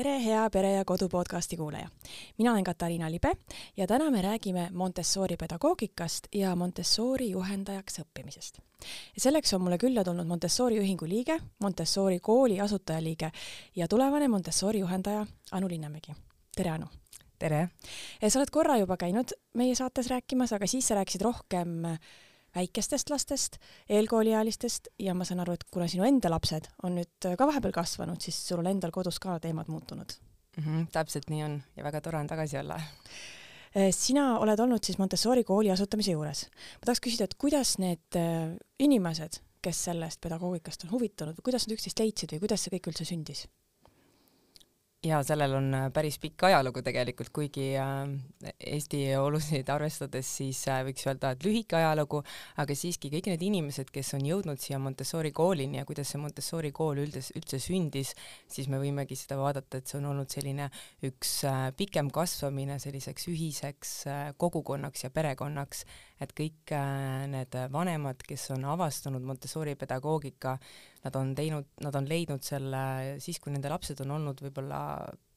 tere, hea Pere ja Kodu podcasti kuulaja! mina olen Katariina Libe ja täna me räägime Montessori pedagoogikast ja Montessori juhendajaks õppimisest. selleks on mulle külla tulnud Montessori ühingu liige, Montessori kooli asutajaliige ja tulevane Montessori juhendaja Anu Linnamägi. tere, Anu! tere! sa oled korra juba käinud meie saates rääkimas, aga siis sa rääkisid rohkem väikestest lastest, eelkooliealistest ja ma saan aru, et kuna sinu enda lapsed on nüüd ka vahepeal kasvanud, siis sul on endal kodus ka teemad muutunud mm. -hmm, täpselt nii on ja väga tore on tagasi olla. Eh, sina oled olnud siis Montessori kooli asutamise juures. ma tahaks küsida, et kuidas need eh, inimesed, kes sellest pedagoogikast on huvitunud, kuidas nad üksteist leidsid või kuidas see kõik üldse sündis? Ja sellel on äh, päris pikk ajalugu tegelikult, kuigi äh, Eesti olusid arvestades siis äh, võiks öelda, et lühike ajalugu, aga siiski kõik need inimesed, kes on jõudnud siia Montessori koolini ja kuidas see Montessori kool üldes, üldse sündis, siis me võimegi seda vaadata, et see on olnud selline üks pikem kasvamine selliseks ühiseks kogukonnaks ja perekonnaks, et kõik need vanemad, kes on avastanud Montessori pedagoogika, nad on teinud, nad on leidnud selle siis, kui nende lapsed on olnud võib-olla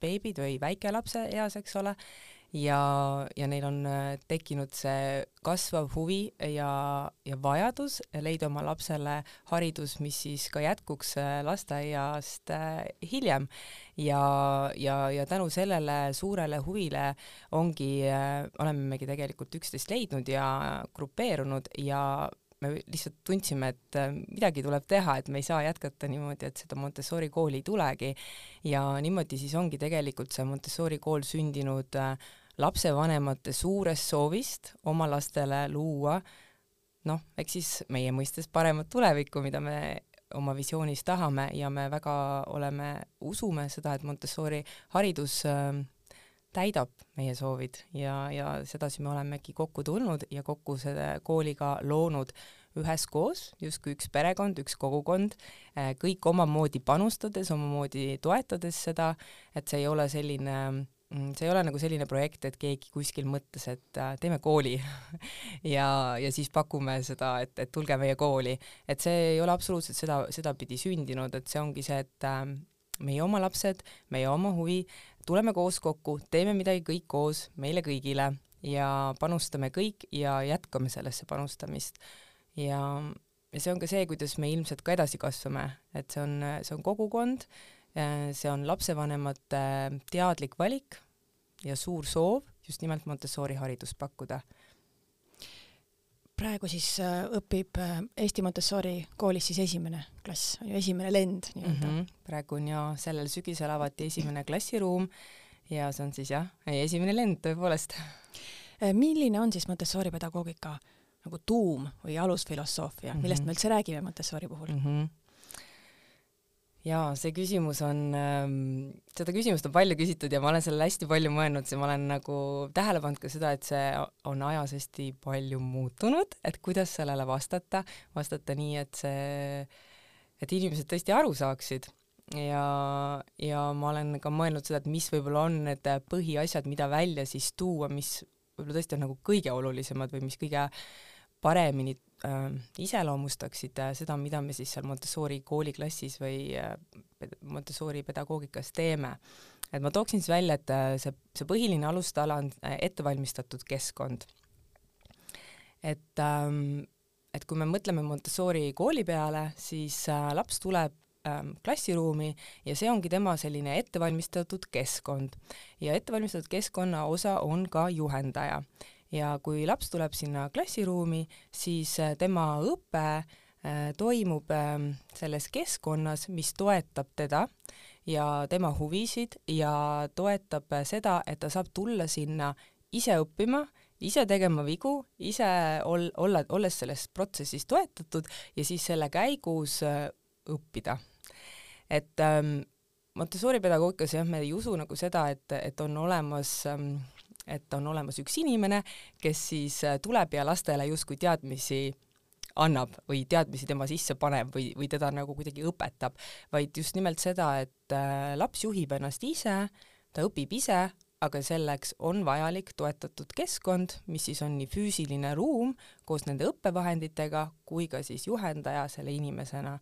beebid või väikelapse eas, eks ole, ja, ja neil on äh, tekkinud see kasvav huvi ja, ja vajadus leida oma lapsele haridus, mis siis ka jätkuks äh, lasteaiast äh, hiljem. ja, ja, ja tänu sellele suurele huvile ongi, olemegi tegelikult üksteist leidnud ja grupeerunud ja me lihtsalt tundsime, et äh, midagi tuleb teha, et me ei saa jätkata niimoodi, et seda Montessori kooli ei tulegi. ja niimoodi siis ongi tegelikult see Montessori kool sündinud äh, lapsevanemate suurest soovist oma lastele luua noh, eks siis meie mõistes paremat tulevikku, mida me oma visioonis tahame ja me väga oleme, usume seda, et Montessori haridus äh, täidab meie soovid ja, ja sedasi me olemegi kokku tulnud ja kokku selle kooliga loonud üheskoos, justkui üks perekond, üks kogukond, eh, kõik omamoodi panustades, omamoodi toetades seda, et see ei ole selline mm, see ei ole nagu selline projekt, et keegi kuskil mõtles, et äh, teeme kooli ja, ja siis pakume seda, et, et tulge meie kooli. et see ei ole absoluutselt seda, sedapidi sündinud, et see ongi see, et äh, meie oma lapsed, meie oma huvi, tuleme koos kokku, teeme midagi kõik koos, meile kõigile ja panustame kõik ja jätkame sellesse panustamist. ja, ja see on ka see, kuidas me ilmselt ka edasi kasvame, et see on, see on kogukond, see on lapsevanemate teadlik valik ja suur soov just nimelt Montessori haridust pakkuda praegu siis äh, õpib äh, Eesti Montessori koolis siis esimene klass, on ju esimene lend nii-öelda mm. -hmm. praegu on ja sellel sügisel avati esimene klassiruum ja see on siis jah, esimene lend tõepoolest. Äh, milline on siis Montessori pedagoogika nagu tuum või alusfilosoofia, millest mm -hmm. me üldse räägime Montessori puhul mm? -hmm jaa, see küsimus on ähm,, seda küsimust on palju küsitud ja ma olen sellele hästi palju mõelnud ja ma olen nagu tähele pannud ka seda, et see on ajas hästi palju muutunud, et kuidas sellele vastata, vastata nii, et see, et inimesed tõesti aru saaksid. Ja, ja ma olen ka mõelnud seda, et mis võib-olla on need põhiasjad, mida välja siis tuua, mis võib-olla tõesti on nagu kõige olulisemad või mis kõige paremini äh, iseloomustaksid äh, seda, mida me siis seal Montessori kooliklassis või äh, Montessori pedagoogikas teeme. et ma tooksin siis välja, et äh, see, see põhiline alustala on äh, ettevalmistatud keskkond. et ähm, et kui me mõtleme Montessori kooli peale, siis äh, laps tuleb ähm, klassiruumi ja see ongi tema selline ettevalmistatud keskkond. ja ettevalmistatud keskkonna osa on ka juhendaja ja kui laps tuleb sinna klassiruumi, siis äh, tema õpe äh, toimub ähm, selles keskkonnas, mis toetab teda ja tema huvisid ja toetab äh, seda, et ta saab tulla sinna ise õppima, ise tegema vigu, ise ol-, olla, olles selles protsessis toetatud ja siis selle käigus õppida. et ähm, Montessori pedagoogikas jah, me ei usu nagu seda, et, et on olemas ähm, et on olemas üks inimene, kes siis äh, tuleb ja lastele justkui teadmisi annab või teadmisi tema sisse paneb või, või teda nagu kuidagi õpetab, vaid just nimelt seda, et äh, laps juhib ennast ise, ta õpib ise, aga selleks on vajalik toetatud keskkond, mis siis on nii füüsiline ruum koos nende õppevahenditega kui ka siis juhendaja selle inimesena.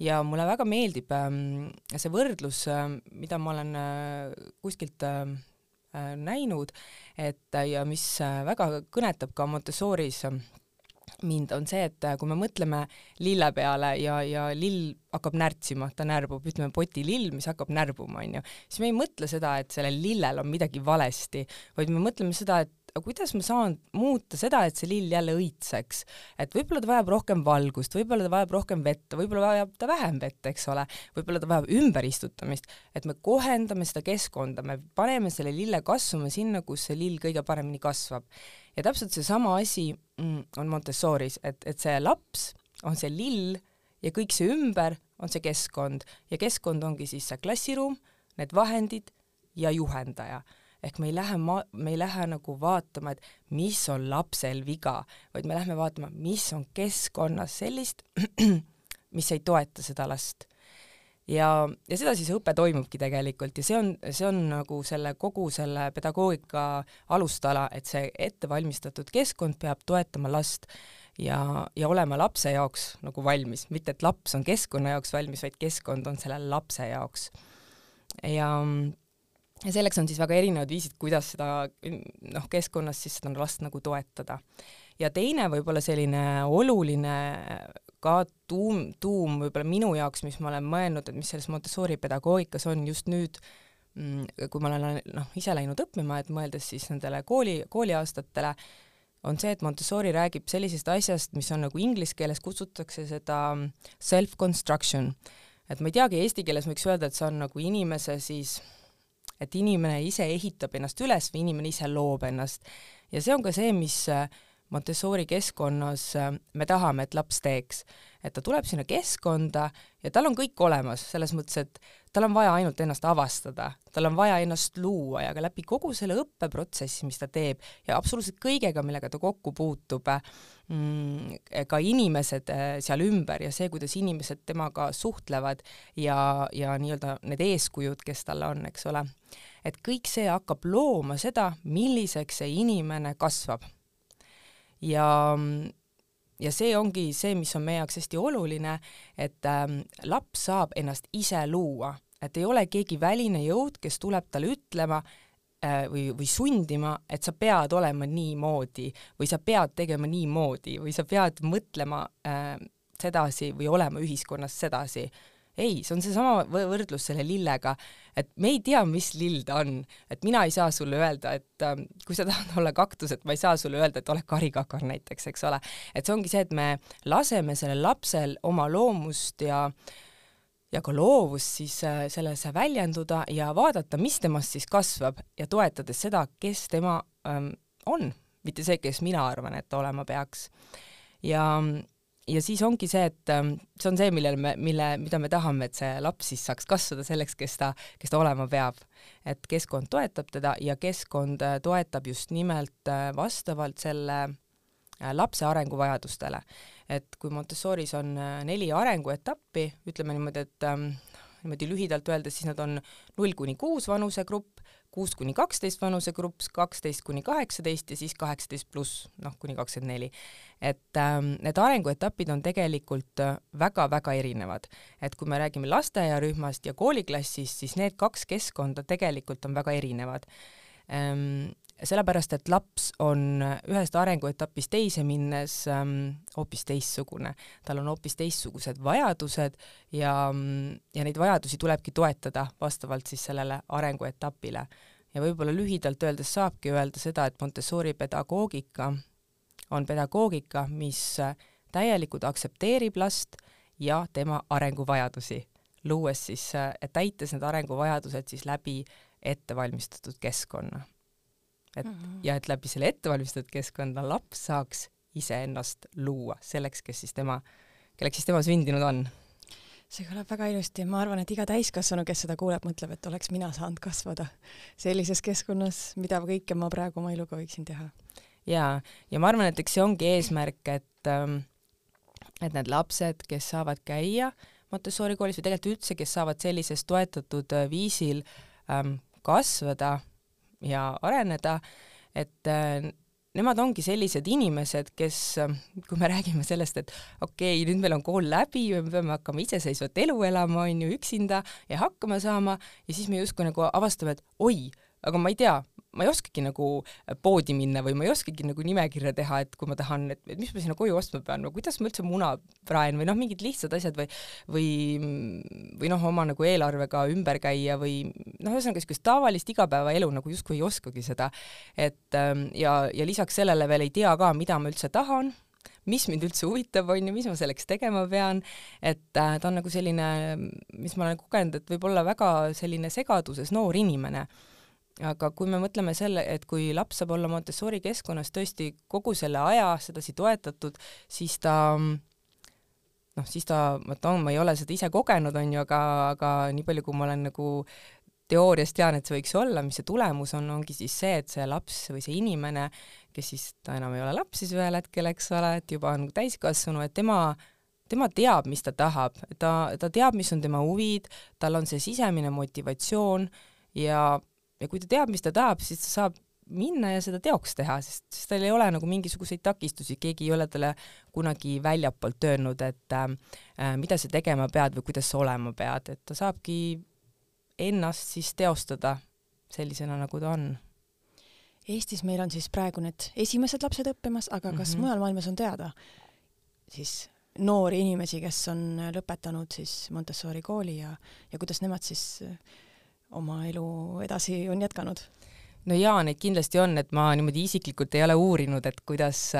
ja mulle väga meeldib ähm, see võrdlus äh,, mida ma olen äh, kuskilt äh, näinud, et ja mis äh, väga kõnetab ka Montessoris äh, mind, on see, et äh, kui me mõtleme lille peale ja, ja lill hakkab närtsima, ta närbub, ütleme potilill, mis hakkab närbuma, onju, siis me ei mõtle seda, et sellel lillel on midagi valesti, vaid me mõtleme seda, et aga kuidas ma saan muuta seda, et see lill jälle õitseks, et võib-olla ta vajab rohkem valgust, võib-olla ta vajab rohkem vett, võib-olla vajab ta vähem vett, eks ole, võib-olla ta vajab ümberistutamist, et me kohendame seda keskkonda, me paneme selle lille kasvama sinna, kus see lill kõige paremini kasvab. Ja täpselt seesama asi mm, on Montessoris, et, et see laps on see lill ja kõik see ümber on see keskkond. Ja keskkond ongi siis see klassiruum, need vahendid ja juhendaja. Ehk me ei lähe ma-, me ei lähe nagu vaatama, et mis on lapsel viga, vaid me lähme vaatama, mis on keskkonnas sellist, mis ei toeta seda last ja, ja sedasi see õpe toimubki tegelikult ja see on, see on nagu selle kogu selle pedagoogika alustala, et see ettevalmistatud keskkond peab toetama last ja, ja olema lapse jaoks nagu valmis, mitte et laps on keskkonna jaoks valmis, vaid keskkond on selle lapse jaoks. ja ja selleks on siis väga erinevad viisid, kuidas seda noh, keskkonnas siis seda last nagu toetada. ja teine võib-olla selline oluline ka tuum, tuum võib-olla minu jaoks, mis ma olen mõelnud, et mis selles Montessori pedagoogikas on just nüüd, mm, kui ma olen noh, ise läinud õppima, et mõeldes siis nendele kooli, kooliaastatele, on see, et Montessori räägib sellisest asjast, mis on nagu inglise keeles kutsutakse seda self-construction. et ma ei teagi, eesti keeles võiks öelda, et see on nagu inimese siis, et inimene ise ehitab ennast üles või inimene ise loob ennast. ja see on ka see, mis äh, Montessori keskkonnas äh, me tahame, et laps teeks. et ta tuleb sinna keskkonda ja tal on kõik olemas, selles mõttes, et tal on vaja ainult ennast avastada, tal on vaja ennast luua ja ka läbi kogu selle õppeprotsessi, mis ta teeb ja absoluutselt kõigega, millega ta kokku puutub mm,, ka inimesed äh, seal ümber ja see, kuidas inimesed temaga suhtlevad ja, ja nii-öelda need eeskujud, kes tal on, eks ole, et kõik see hakkab looma seda, milliseks see inimene kasvab ja ja see ongi see, mis on meie jaoks hästi oluline, et ähm, laps saab ennast ise luua, et ei ole keegi väline jõud, kes tuleb talle ütlema äh, või, või sundima, et sa pead olema niimoodi või sa pead tegema niimoodi või sa pead mõtlema äh, sedasi või olema ühiskonnas sedasi ei, see on seesama võrdlus selle lillega, et me ei tea, mis lill ta on, et mina ei saa sulle öelda, et äh, kui sa tahad olla kaktus, et ma ei saa sulle öelda, et ole karikakar näiteks, eks ole. et see ongi see, et me laseme sellel lapsel oma loomust ja ja ka loovust siis äh, selles väljenduda ja vaadata, mis temast siis kasvab ja toetades seda, kes tema ähm, on, mitte see, kes mina arvan, et ta olema peaks. ja ja siis ongi see, et ähm, see on see, millele me, mille, mida me tahame, et see laps siis saaks kasvada selleks, kes ta, kes ta olema peab. et keskkond toetab teda ja keskkond äh, toetab just nimelt äh, vastavalt selle äh, lapse arenguvajadustele. et kui Montessoris on neli arenguetappi, ütleme niimoodi, et ähm, niimoodi lühidalt öeldes, siis nad on null kuni kuus vanusegrupp, kuus kuni kaksteist vanusegrupp, kaksteist kuni kaheksateist ja siis kaheksateist pluss, noh, kuni kakskümmend neli. et ähm, need arenguetapid on tegelikult väga-väga äh, erinevad. et kui me räägime lasteaiarühmast ja kooliklassist, siis need kaks keskkonda tegelikult on väga erinevad ähm, sellepärast, et laps on ühest arenguetapist teise minnes ähm, hoopis teistsugune, tal on hoopis teistsugused vajadused ja, ja neid vajadusi tulebki toetada vastavalt siis sellele arenguetapile. ja võib-olla lühidalt öeldes saabki öelda seda, et Montessori pedagoogika on pedagoogika, mis täielikult aktsepteerib last ja tema arenguvajadusi, luues siis, täites need arenguvajadused siis läbi ettevalmistatud keskkonna et mm -hmm. ja et läbi selle ettevalmistatud keskkonna laps saaks iseennast luua selleks, kes siis tema, kelleks siis tema sündinud on. see kõlab väga ilusti, ma arvan, et iga täiskasvanu, kes seda kuuleb, mõtleb, et oleks mina saanud kasvada sellises keskkonnas, mida kõike ma praegu oma eluga võiksin teha. jaa, ja ma arvan, et eks see ongi eesmärk, et ähm, et need lapsed, kes saavad käia Montessori koolis või tegelikult üldse, kes saavad sellises toetatud äh, viisil ähm, kasvada ja areneda, et äh, nemad ongi sellised inimesed, kes, kui me räägime sellest, et okei okay,, nüüd meil on kool läbi me peame hakkama iseseisvat elu elama, on ju, üksinda ja hakkama saama ja siis me justkui nagu avastame, et oi, aga ma ei tea, ma ei oskagi nagu poodi minna või ma ei oskagi nagu nimekirja teha, et kui ma tahan, et, et mis ma sinna koju ostma pean või kuidas ma üldse muna praen või noh, mingid lihtsad asjad või või või noh, oma nagu eelarvega ümber käia või noh, ühesõnaga niisugust tavalist igapäevaelu nagu justkui ei oskagi seda. et ähm, ja, ja lisaks sellele veel ei tea ka, mida ma üldse tahan mis mind üldse huvitab, on ju, mis ma selleks tegema pean, et äh, ta on nagu selline, mis ma olen kogenud, et võib olla väga selline segaduses noor inimene aga kui me mõtleme selle, et kui laps saab olla Montessori keskkonnas tõesti kogu selle aja sedasi toetatud, siis ta noh, siis ta, ma toon, ma ei ole seda ise kogenud, on ju, aga, aga nii palju, kui ma olen nagu teoorias tean, et see võiks olla, mis see tulemus on, ongi siis see, et see laps või see inimene, kes siis, ta enam ei ole laps siis ühel hetkel, eks ole, et juba on täiskasvanu, et tema tema teab, mis ta tahab, ta, ta teab, mis on tema huvid, tal on see sisemine motivatsioon ja ja kui ta teab, mis ta tahab, siis ta saab minna ja seda teoks teha, sest, sest tal ei ole nagu mingisuguseid takistusi, keegi ei ole talle kunagi väljapoolt öelnud, et äh, mida sa tegema pead või kuidas sa olema pead, et ta saabki ennast siis teostada sellisena, nagu ta on. Eestis meil on siis praegu need esimesed lapsed õppimas, aga kas mm -hmm. mujal maailmas on teada siis noori inimesi, kes on lõpetanud siis Montessori kooli ja, ja kuidas nemad siis äh, oma elu edasi on jätkanud? no jaa, neid kindlasti on, et ma niimoodi isiklikult ei ole uurinud, et kuidas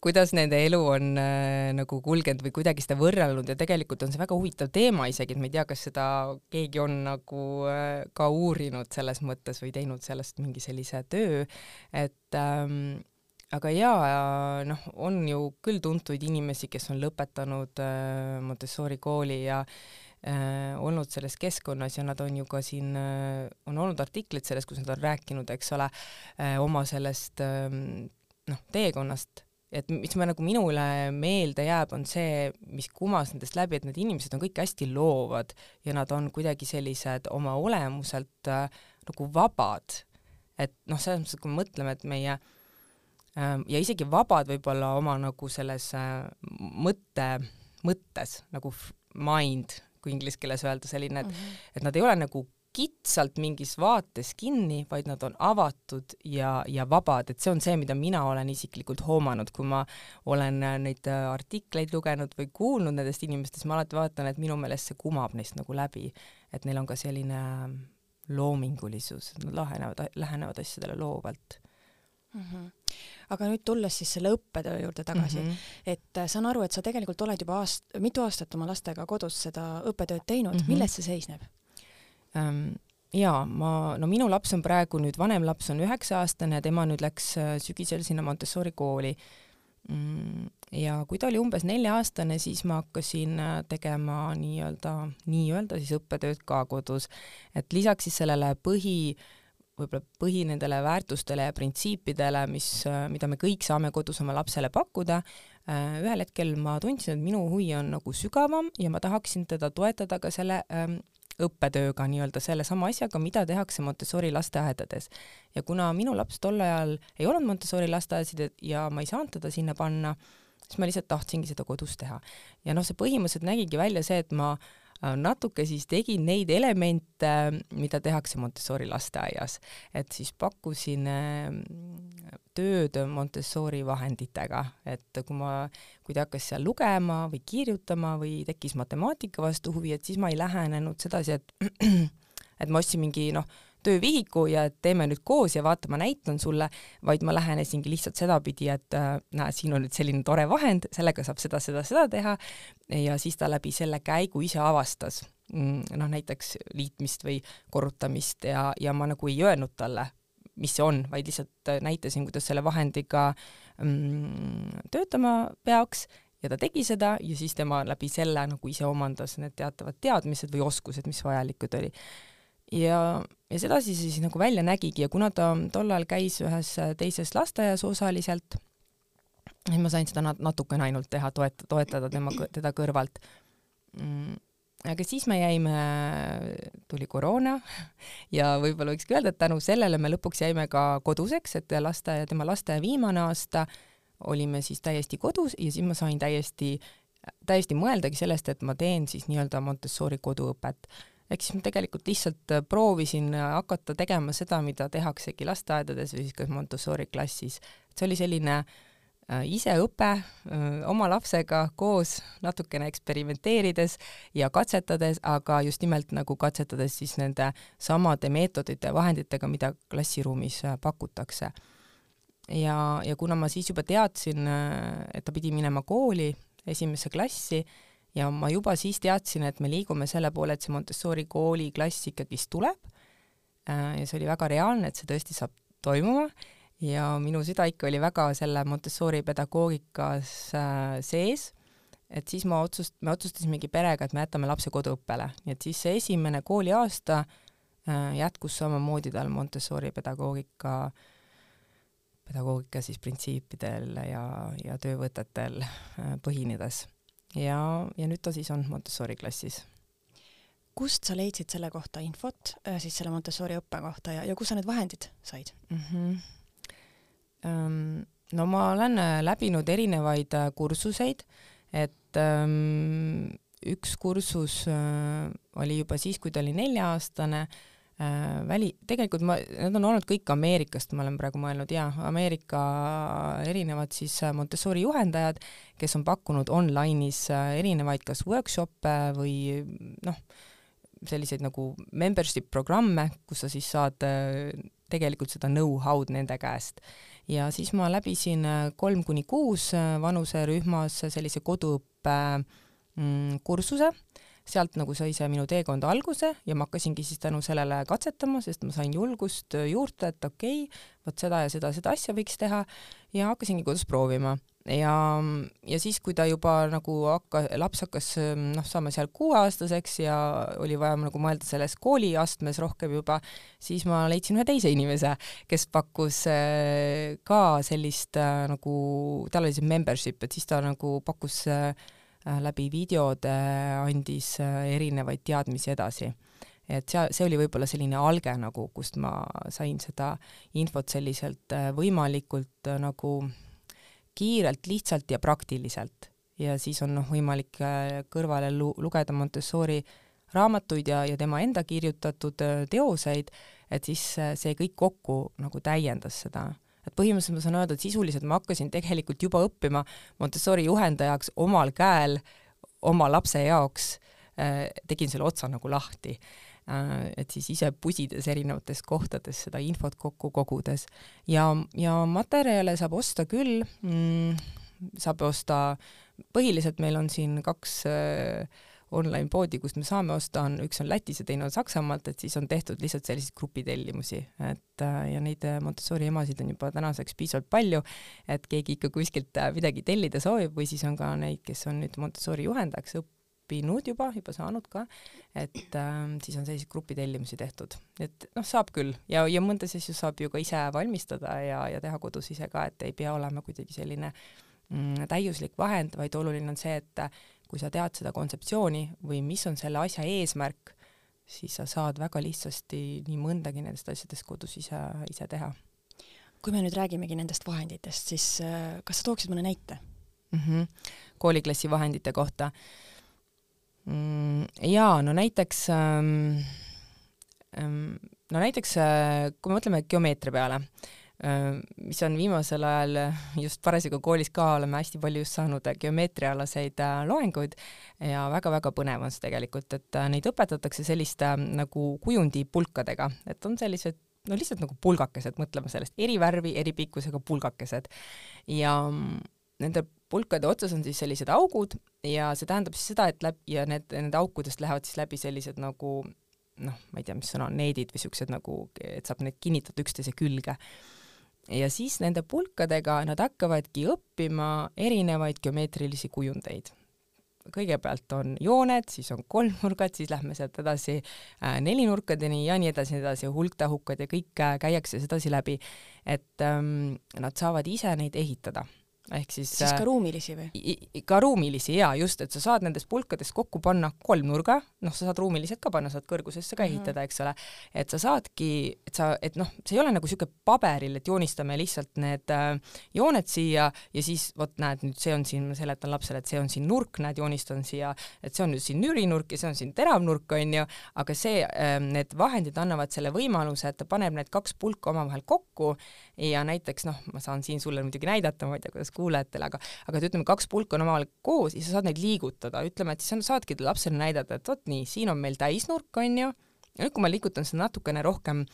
kuidas nende elu on äh, nagu kulgenud või kuidagi seda võrrelnud ja tegelikult on see väga huvitav teema isegi, et ma ei tea, kas seda keegi on nagu äh, ka uurinud selles mõttes või teinud sellest mingi sellise töö, et ähm, aga jaa, noh, on ju küll tuntuid inimesi, kes on lõpetanud äh, Montessori kooli ja olnud selles keskkonnas ja nad on ju ka siin äh,, on olnud artiklid sellest, kus nad on rääkinud, eks ole äh,, oma sellest äh, noh, teekonnast et mis ma nagu minule meelde jääb, on see, mis kumas nendest läbi, et need inimesed on kõik hästi loovad ja nad on kuidagi sellised oma olemuselt äh, nagu vabad. et noh, selles mõttes, kui me mõtleme, et meie äh, ja isegi vabad võib-olla oma nagu selles äh, mõtte, mõttes nagu mind kui inglise keeles öelda, selline, et mm, -hmm. et nad ei ole nagu kitsalt mingis vaates kinni, vaid nad on avatud ja, ja vabad, et see on see, mida mina olen isiklikult hoomanud, kui ma olen neid artikleid lugenud või kuulnud nendest inimestest, ma alati vaatan, et minu meelest see kumab neist nagu läbi, et neil on ka selline loomingulisus, nad lahenevad, lähenevad asjadele loovalt mm. -hmm aga nüüd tulles siis selle õppetöö juurde tagasi mm, -hmm. et äh, saan aru, et sa tegelikult oled juba aast-, mitu aastat oma lastega kodus seda õppetööd teinud mm, -hmm. milles see seisneb ähm,? jaa, ma, no minu laps on praegu nüüd, vanem laps on üheksa-aastane ja tema nüüd läks äh, sügisel sinna Montessori kooli mm, ja kui ta oli umbes nelja-aastane, siis ma hakkasin äh, tegema nii-öelda, nii-öelda siis õppetööd ka kodus, et lisaks siis sellele põhi äh, võib-olla põhi nendele väärtustele ja printsiipidele, mis, mida me kõik saame kodus oma lapsele pakkuda, äh, ühel hetkel ma tundsin, et minu huvi on nagu sügavam ja ma tahaksin teda toetada ka selle ähm, õppetööga, nii-öelda sellesama asjaga, mida tehakse Montessori lasteaedades. ja kuna minu laps tol ajal ei olnud Montessori lasteaedasid ja ma ei saanud teda sinna panna, siis ma lihtsalt tahtsingi seda kodus teha. ja noh, see põhimõtteliselt nägigi välja see, et ma äh, natuke siis tegin neid elemente, mida tehakse Montessori lasteaias, et siis pakkusin äh, tööd Montessori vahenditega, et kui ma, kui ta hakkas seal lugema või kirjutama või tekkis matemaatika vastu huvi, et siis ma ei lähenenud sedasi, et et ma ostsin mingi noh, töövihiku ja teeme nüüd koos ja vaata, ma näitan sulle, vaid ma lähenesingi lihtsalt sedapidi, et äh, näe, siin on nüüd selline tore vahend, sellega saab seda, seda, seda teha. Ja siis ta läbi selle käigu ise avastas mm, noh, näiteks liitmist või korrutamist ja, ja ma nagu ei öelnud talle, mis see on, vaid lihtsalt näitasin, kuidas selle vahendiga mm, töötama peaks. Ja ta tegi seda ja siis tema läbi selle nagu ise omandas need teatavad teadmised või oskused, mis vajalikud oli. Ja, ja sedasi see siis nagu välja nägigi ja kuna ta tol ajal käis ühes teises lasteaias osaliselt, siis ma sain seda nat-, natukene ainult teha, toeta-, toetada tema, teda kõrvalt mm,. aga siis me jäime, tuli koroona ja võib-olla võikski öelda, et tänu sellele me lõpuks jäime ka koduseks, et lasteaia, tema lasteaia viimane aasta olime siis täiesti kodus ja siis ma sain täiesti, täiesti mõeldagi sellest, et ma teen siis nii-öelda Montessori koduõpet. Ehk siis ma tegelikult lihtsalt proovisin hakata tegema seda, mida tehaksegi lasteaedades või siis ka Montessori klassis. see oli selline äh, Äh, iseõpe äh, oma lapsega koos natukene eksperimenteerides ja katsetades, aga just nimelt nagu katsetades siis nende samade meetodite ja vahenditega, mida klassiruumis äh, pakutakse. ja, ja kuna ma siis juba teadsin, et ta pidi minema kooli esimesse klassi ja ma juba siis teadsin, et me liigume selle poole, et see Montessori kooli klass ikkagist tuleb. Ja see oli väga reaalne, et see tõesti saab toimuma. Ja minu süda ikka oli väga selle Montessori pedagoogikas äh, sees, et siis ma otsust-, me otsustasimegi perega, et me jätame lapse koduõppele, nii et siis see esimene kooliaasta äh, jätkus samamoodi tal Montessori pedagoogika, pedagoogika siis printsiipidel ja, ja töövõtetel äh, põhinedes. Ja, ja nüüd ta siis on Montessori klassis kust sa leidsid selle kohta infot, siis selle Montessori õppe kohta ja, ja kus sa need vahendid said mm? -hmm Ehm, no ma olen äh, läbinud erinevaid äh, kursuseid, et ähm, üks kursus äh, oli juba siis, kui ta oli nelja-aastane äh,, väli, tegelikult ma, need on olnud kõik Ameerikast, ma olen praegu mõelnud, jaa, Ameerika erinevad siis Montessori juhendajad, kes on pakkunud online'is erinevaid kas workshop'e või noh, selliseid nagu membership programme, kus sa siis saad tegelikult seda know-how'd nende käest. Ja siis ma läbisin äh, kolm kuni kuus äh, vanuserühmas sellise koduõppe mm, kursuse, sealt nagu sai see minu teekond alguse ja ma hakkasingi siis tänu sellele katsetama, sest ma sain julgust juurde, et okei okay,, vot seda ja seda, seda asja võiks teha ja hakkasingi kodus proovima. Ja, ja siis, kui ta juba nagu hakka-, laps hakkas noh, saama seal kuueaastaseks ja oli vaja nagu mõelda selles kooliastmes rohkem juba, siis ma leidsin ühe teise inimese, kes pakkus äh, ka sellist äh, nagu, tal oli see membership, et siis ta nagu pakkus äh, läbi videode, andis erinevaid teadmisi edasi et see, see oli võib-olla selline alge nagu, kust ma sain seda infot selliselt võimalikult nagu kiirelt, lihtsalt ja praktiliselt. ja siis on noh, võimalik äh, kõrvale lu-, lugeda Montessori raamatuid ja, ja tema enda kirjutatud äh, teoseid, et siis äh, see kõik kokku nagu täiendas seda. Et põhimõtteliselt ma saan öelda, et sisuliselt ma hakkasin tegelikult juba õppima Montessori juhendajaks omal käel oma lapse jaoks, tegin selle otsa nagu lahti. Äh, et siis ise pusides erinevates kohtades seda infot kokku kogudes. Ja, ja materjale saab osta küll. Mm,, saab osta, põhiliselt meil on siin kaks äh, online poodi, kust me saame osta, on, üks on Lätis ja teine on Saksamaalt, et siis on tehtud lihtsalt selliseid grupitellimusi, et äh, ja neid Montessori emasid on juba tänaseks piisavalt palju, et keegi ikka kuskilt midagi tellida soovib või siis on ka neid, kes on nüüd Montessori juhendajaks õpp-, õppinud juba, juba saanud ka, et äh, siis on selliseid grupitellimusi tehtud, et noh, saab küll. Ja, ja mõndas asju saab ju ka ise valmistada ja, ja teha kodus ise ka, et ei pea olema kuidagi selline mm, täiuslik vahend, vaid oluline on see, et kui sa tead seda kontseptsiooni või mis on selle asja eesmärk, siis sa saad väga lihtsasti nii mõndagi nendest asjadest kodus ise, ise teha. kui me nüüd räägimegi nendest vahenditest, siis äh, kas sa tooksid mõne näite mm? -hmm. kooliklassi vahendite kohta mm,? jaa, no näiteks ähm, ähm, no näiteks äh, kui me mõtleme geomeetria peale äh,, mis on viimasel ajal just parasjagu koolis ka oleme hästi palju just saanud geomeetriaalaseid äh, loenguid ja väga-väga põnev on see tegelikult, et äh, neid õpetatakse selliste äh, nagu kujundipulkadega, et on sellised no lihtsalt nagu pulgakesed, mõtleme sellest, eri värvi, eri pikkusega pulgakesed ja mm, nende pulkade otsas on siis sellised augud ja see tähendab siis seda, et läbi ja need, nende aukudest lähevad siis läbi sellised nagu noh, ma ei tea, mis sõna on, needid või siuksed nagu, et saab need kinnitada üksteise külge. Ja siis nende pulkadega nad hakkavadki õppima erinevaid geomeetrilisi kujundeid. kõigepealt on jooned, siis on kolmnurgad, siis lähme sealt edasi äh, nelinurkadeni ja nii edasi, nii edasi, hulktahukad ja kõik äh, käiakse sedasi läbi, et ähm, nad saavad ise neid ehitada ehk siis siis ka ruumilisi või? ka ruumilisi jaa, just, et sa saad nendest pulkadest kokku panna kolmnurga, noh, sa saad ruumilised ka panna, saad kõrgusesse ka ehitada mm, -hmm. eks ole, et sa saadki, et sa, et noh, see ei ole nagu niisugune paberil, et joonistame lihtsalt need äh, jooned siia ja siis vot näed, nüüd see on siin, ma seletan lapsele, et see on siin nurk, näed, joonistan siia, et see on nüüd siin nürinurk ja see on siin teravnurk, on ju, aga see äh,, need vahendid annavad selle võimaluse, et ta paneb need kaks pulka omavahel kokku ja näiteks noh, ma saan siin sulle muidugi näidata, ma ei tea, kuidas kuulajatele, aga aga ütleme, kaks pulka on omavahel koos ja sa saad neid liigutada, ütleme, et siis saadki lapsele näidata, et vot nii, siin on meil täisnurk, on ju, ja nüüd, kui ma liigutan seda natukene rohkem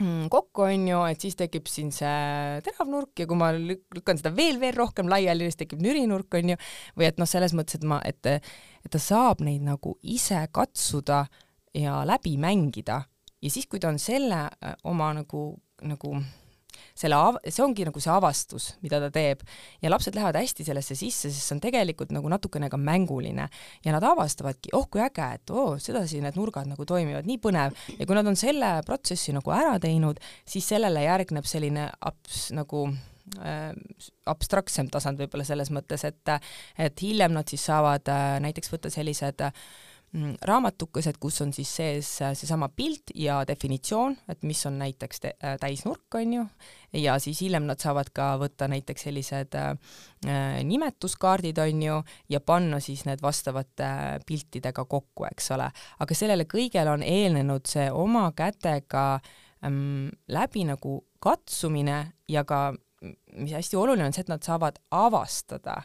mm, kokku, on ju, et siis tekib siin see teravnurk ja kui ma lükkan seda veel, veel rohkem laiali, siis tekib nürinurk, on ju, või et noh, selles mõttes, et ma, et, et ta saab neid nagu ise katsuda ja läbi mängida. Ja siis, kui ta on selle äh, oma nagu, nagu selle see ongi nagu see avastus, mida ta teeb. ja lapsed lähevad hästi sellesse sisse, sest see on tegelikult nagu natukene ka mänguline ja nad avastavadki, oh kui äge, et oo oh,, sedasi need nurgad nagu toimivad, nii põnev. ja kui nad on selle protsessi nagu ära teinud, siis sellele järgneb selline abs-, nagu äh, abstraktsem tasand võib-olla selles mõttes, et et hiljem nad siis saavad äh, näiteks võtta sellised äh, raamatukesed, kus on siis sees äh, seesama pilt ja definitsioon, et mis on näiteks äh, täisnurk, on ju, ja siis hiljem nad saavad ka võtta näiteks sellised äh, äh, nimetuskaardid, on ju, ja panna siis need vastavate piltidega kokku, eks ole. aga sellele kõigele on eelnenud see oma kätega ähm, läbi nagu katsumine ja ka, mis hästi oluline on see, et nad saavad avastada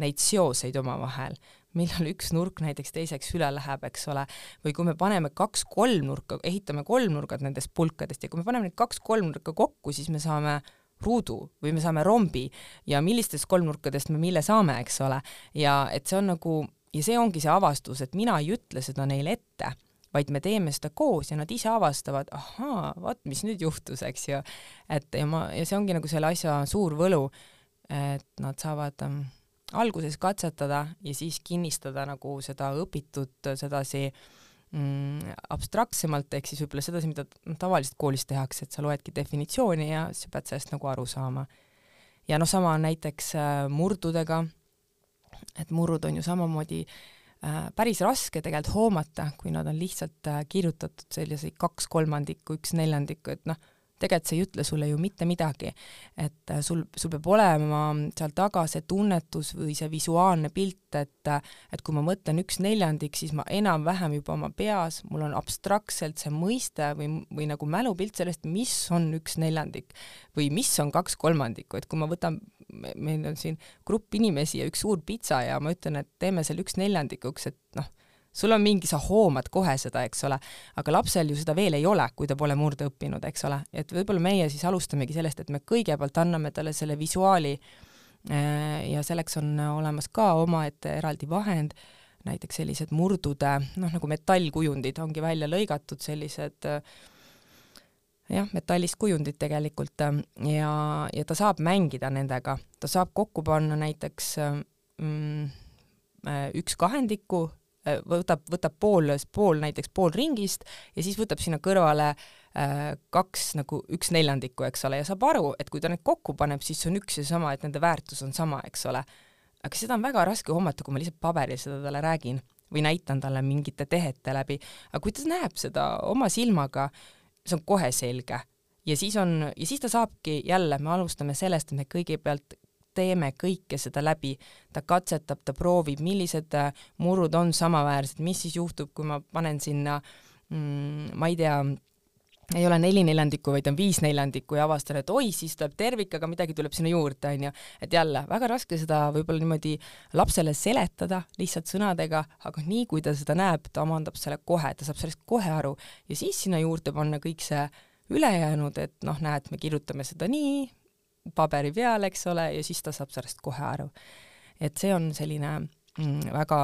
neid seoseid omavahel millal üks nurk näiteks teiseks üle läheb, eks ole, või kui me paneme kaks kolmnurka, ehitame kolmnurgad nendest pulkadest ja kui me paneme need kaks kolmnurka kokku, siis me saame ruudu või me saame rombi ja millistest kolmnurkadest me mille saame, eks ole, ja et see on nagu, ja see ongi see avastus, et mina ei ütle seda neile ette, vaid me teeme seda koos ja nad ise avastavad, ahaa, vaat mis nüüd juhtus, eks ju. et ja ma, ja see ongi nagu selle asja suur võlu, et nad saavad ähm, alguses katsetada ja siis kinnistada nagu seda õpitut sedasi mm, abstraktsemalt, ehk siis võib-olla sedasi, mida noh, tavaliselt koolis tehakse, et sa loedki definitsiooni ja sa pead sellest nagu aru saama. ja noh, sama on näiteks äh, murdudega, et murrud on ju samamoodi äh, päris raske tegelikult hoomata, kui nad on lihtsalt äh, kirjutatud selliseid kaks kolmandikku, üks neljandikku, et noh, tegelikult see ei ütle sulle ju mitte midagi. et äh, sul, sul peab olema seal taga see tunnetus või see visuaalne pilt, et äh, et kui ma mõtlen üks neljandik, siis ma enam-vähem juba oma peas, mul on abstraktselt see mõiste või, või nagu mälupilt sellest, mis on üks neljandik või mis on kaks kolmandikku, et kui ma võtan, meil on siin grupp inimesi ja üks suur pitsa ja ma ütlen, et teeme selle üks neljandikuks, et noh, sul on mingi, sa hoomad kohe seda, eks ole, aga lapsel ju seda veel ei ole, kui ta pole murde õppinud, eks ole, et võib-olla meie siis alustamegi sellest, et me kõigepealt anname talle selle visuaali äh, ja selleks on olemas ka omaette eraldi vahend, näiteks sellised murdude, noh nagu metallkujundid ongi välja lõigatud, sellised äh, jah, metallist kujundid tegelikult ja, ja ta saab mängida nendega, ta saab kokku panna näiteks mm, äh, üks kahendiku Äh, võtab, võtab pool, pool näiteks pool ringist ja siis võtab sinna kõrvale äh, kaks nagu üks neljandikku, eks ole, ja saab aru, et kui ta need kokku paneb, siis see on üks ja sama, et nende väärtus on sama, eks ole. aga seda on väga raske hoomata, kui ma lihtsalt paberil seda talle räägin või näitan talle mingite tehete läbi, aga kui ta näeb seda oma silmaga, see on kohe selge ja siis on, ja siis ta saabki jälle, me alustame sellest, et me kõigepealt teeme kõike seda läbi, ta katsetab, ta proovib, millised äh, murud on samaväärsed, mis siis juhtub, kui ma panen sinna mm, ma ei tea, ei ole neli neljandikku, vaid on viis neljandikku ja avastan, et oi, siis tuleb tervik, aga midagi tuleb sinna juurde, onju. et jälle, väga raske seda võib-olla niimoodi lapsele seletada lihtsalt sõnadega, aga nii kui ta seda näeb, ta omandab selle kohe, ta saab sellest kohe aru ja siis sinna juurde panna kõik see ülejäänud, et noh, näed, me kirjutame seda nii, paberi peal, eks ole, ja siis ta saab sellest kohe aru. et see on selline mm, väga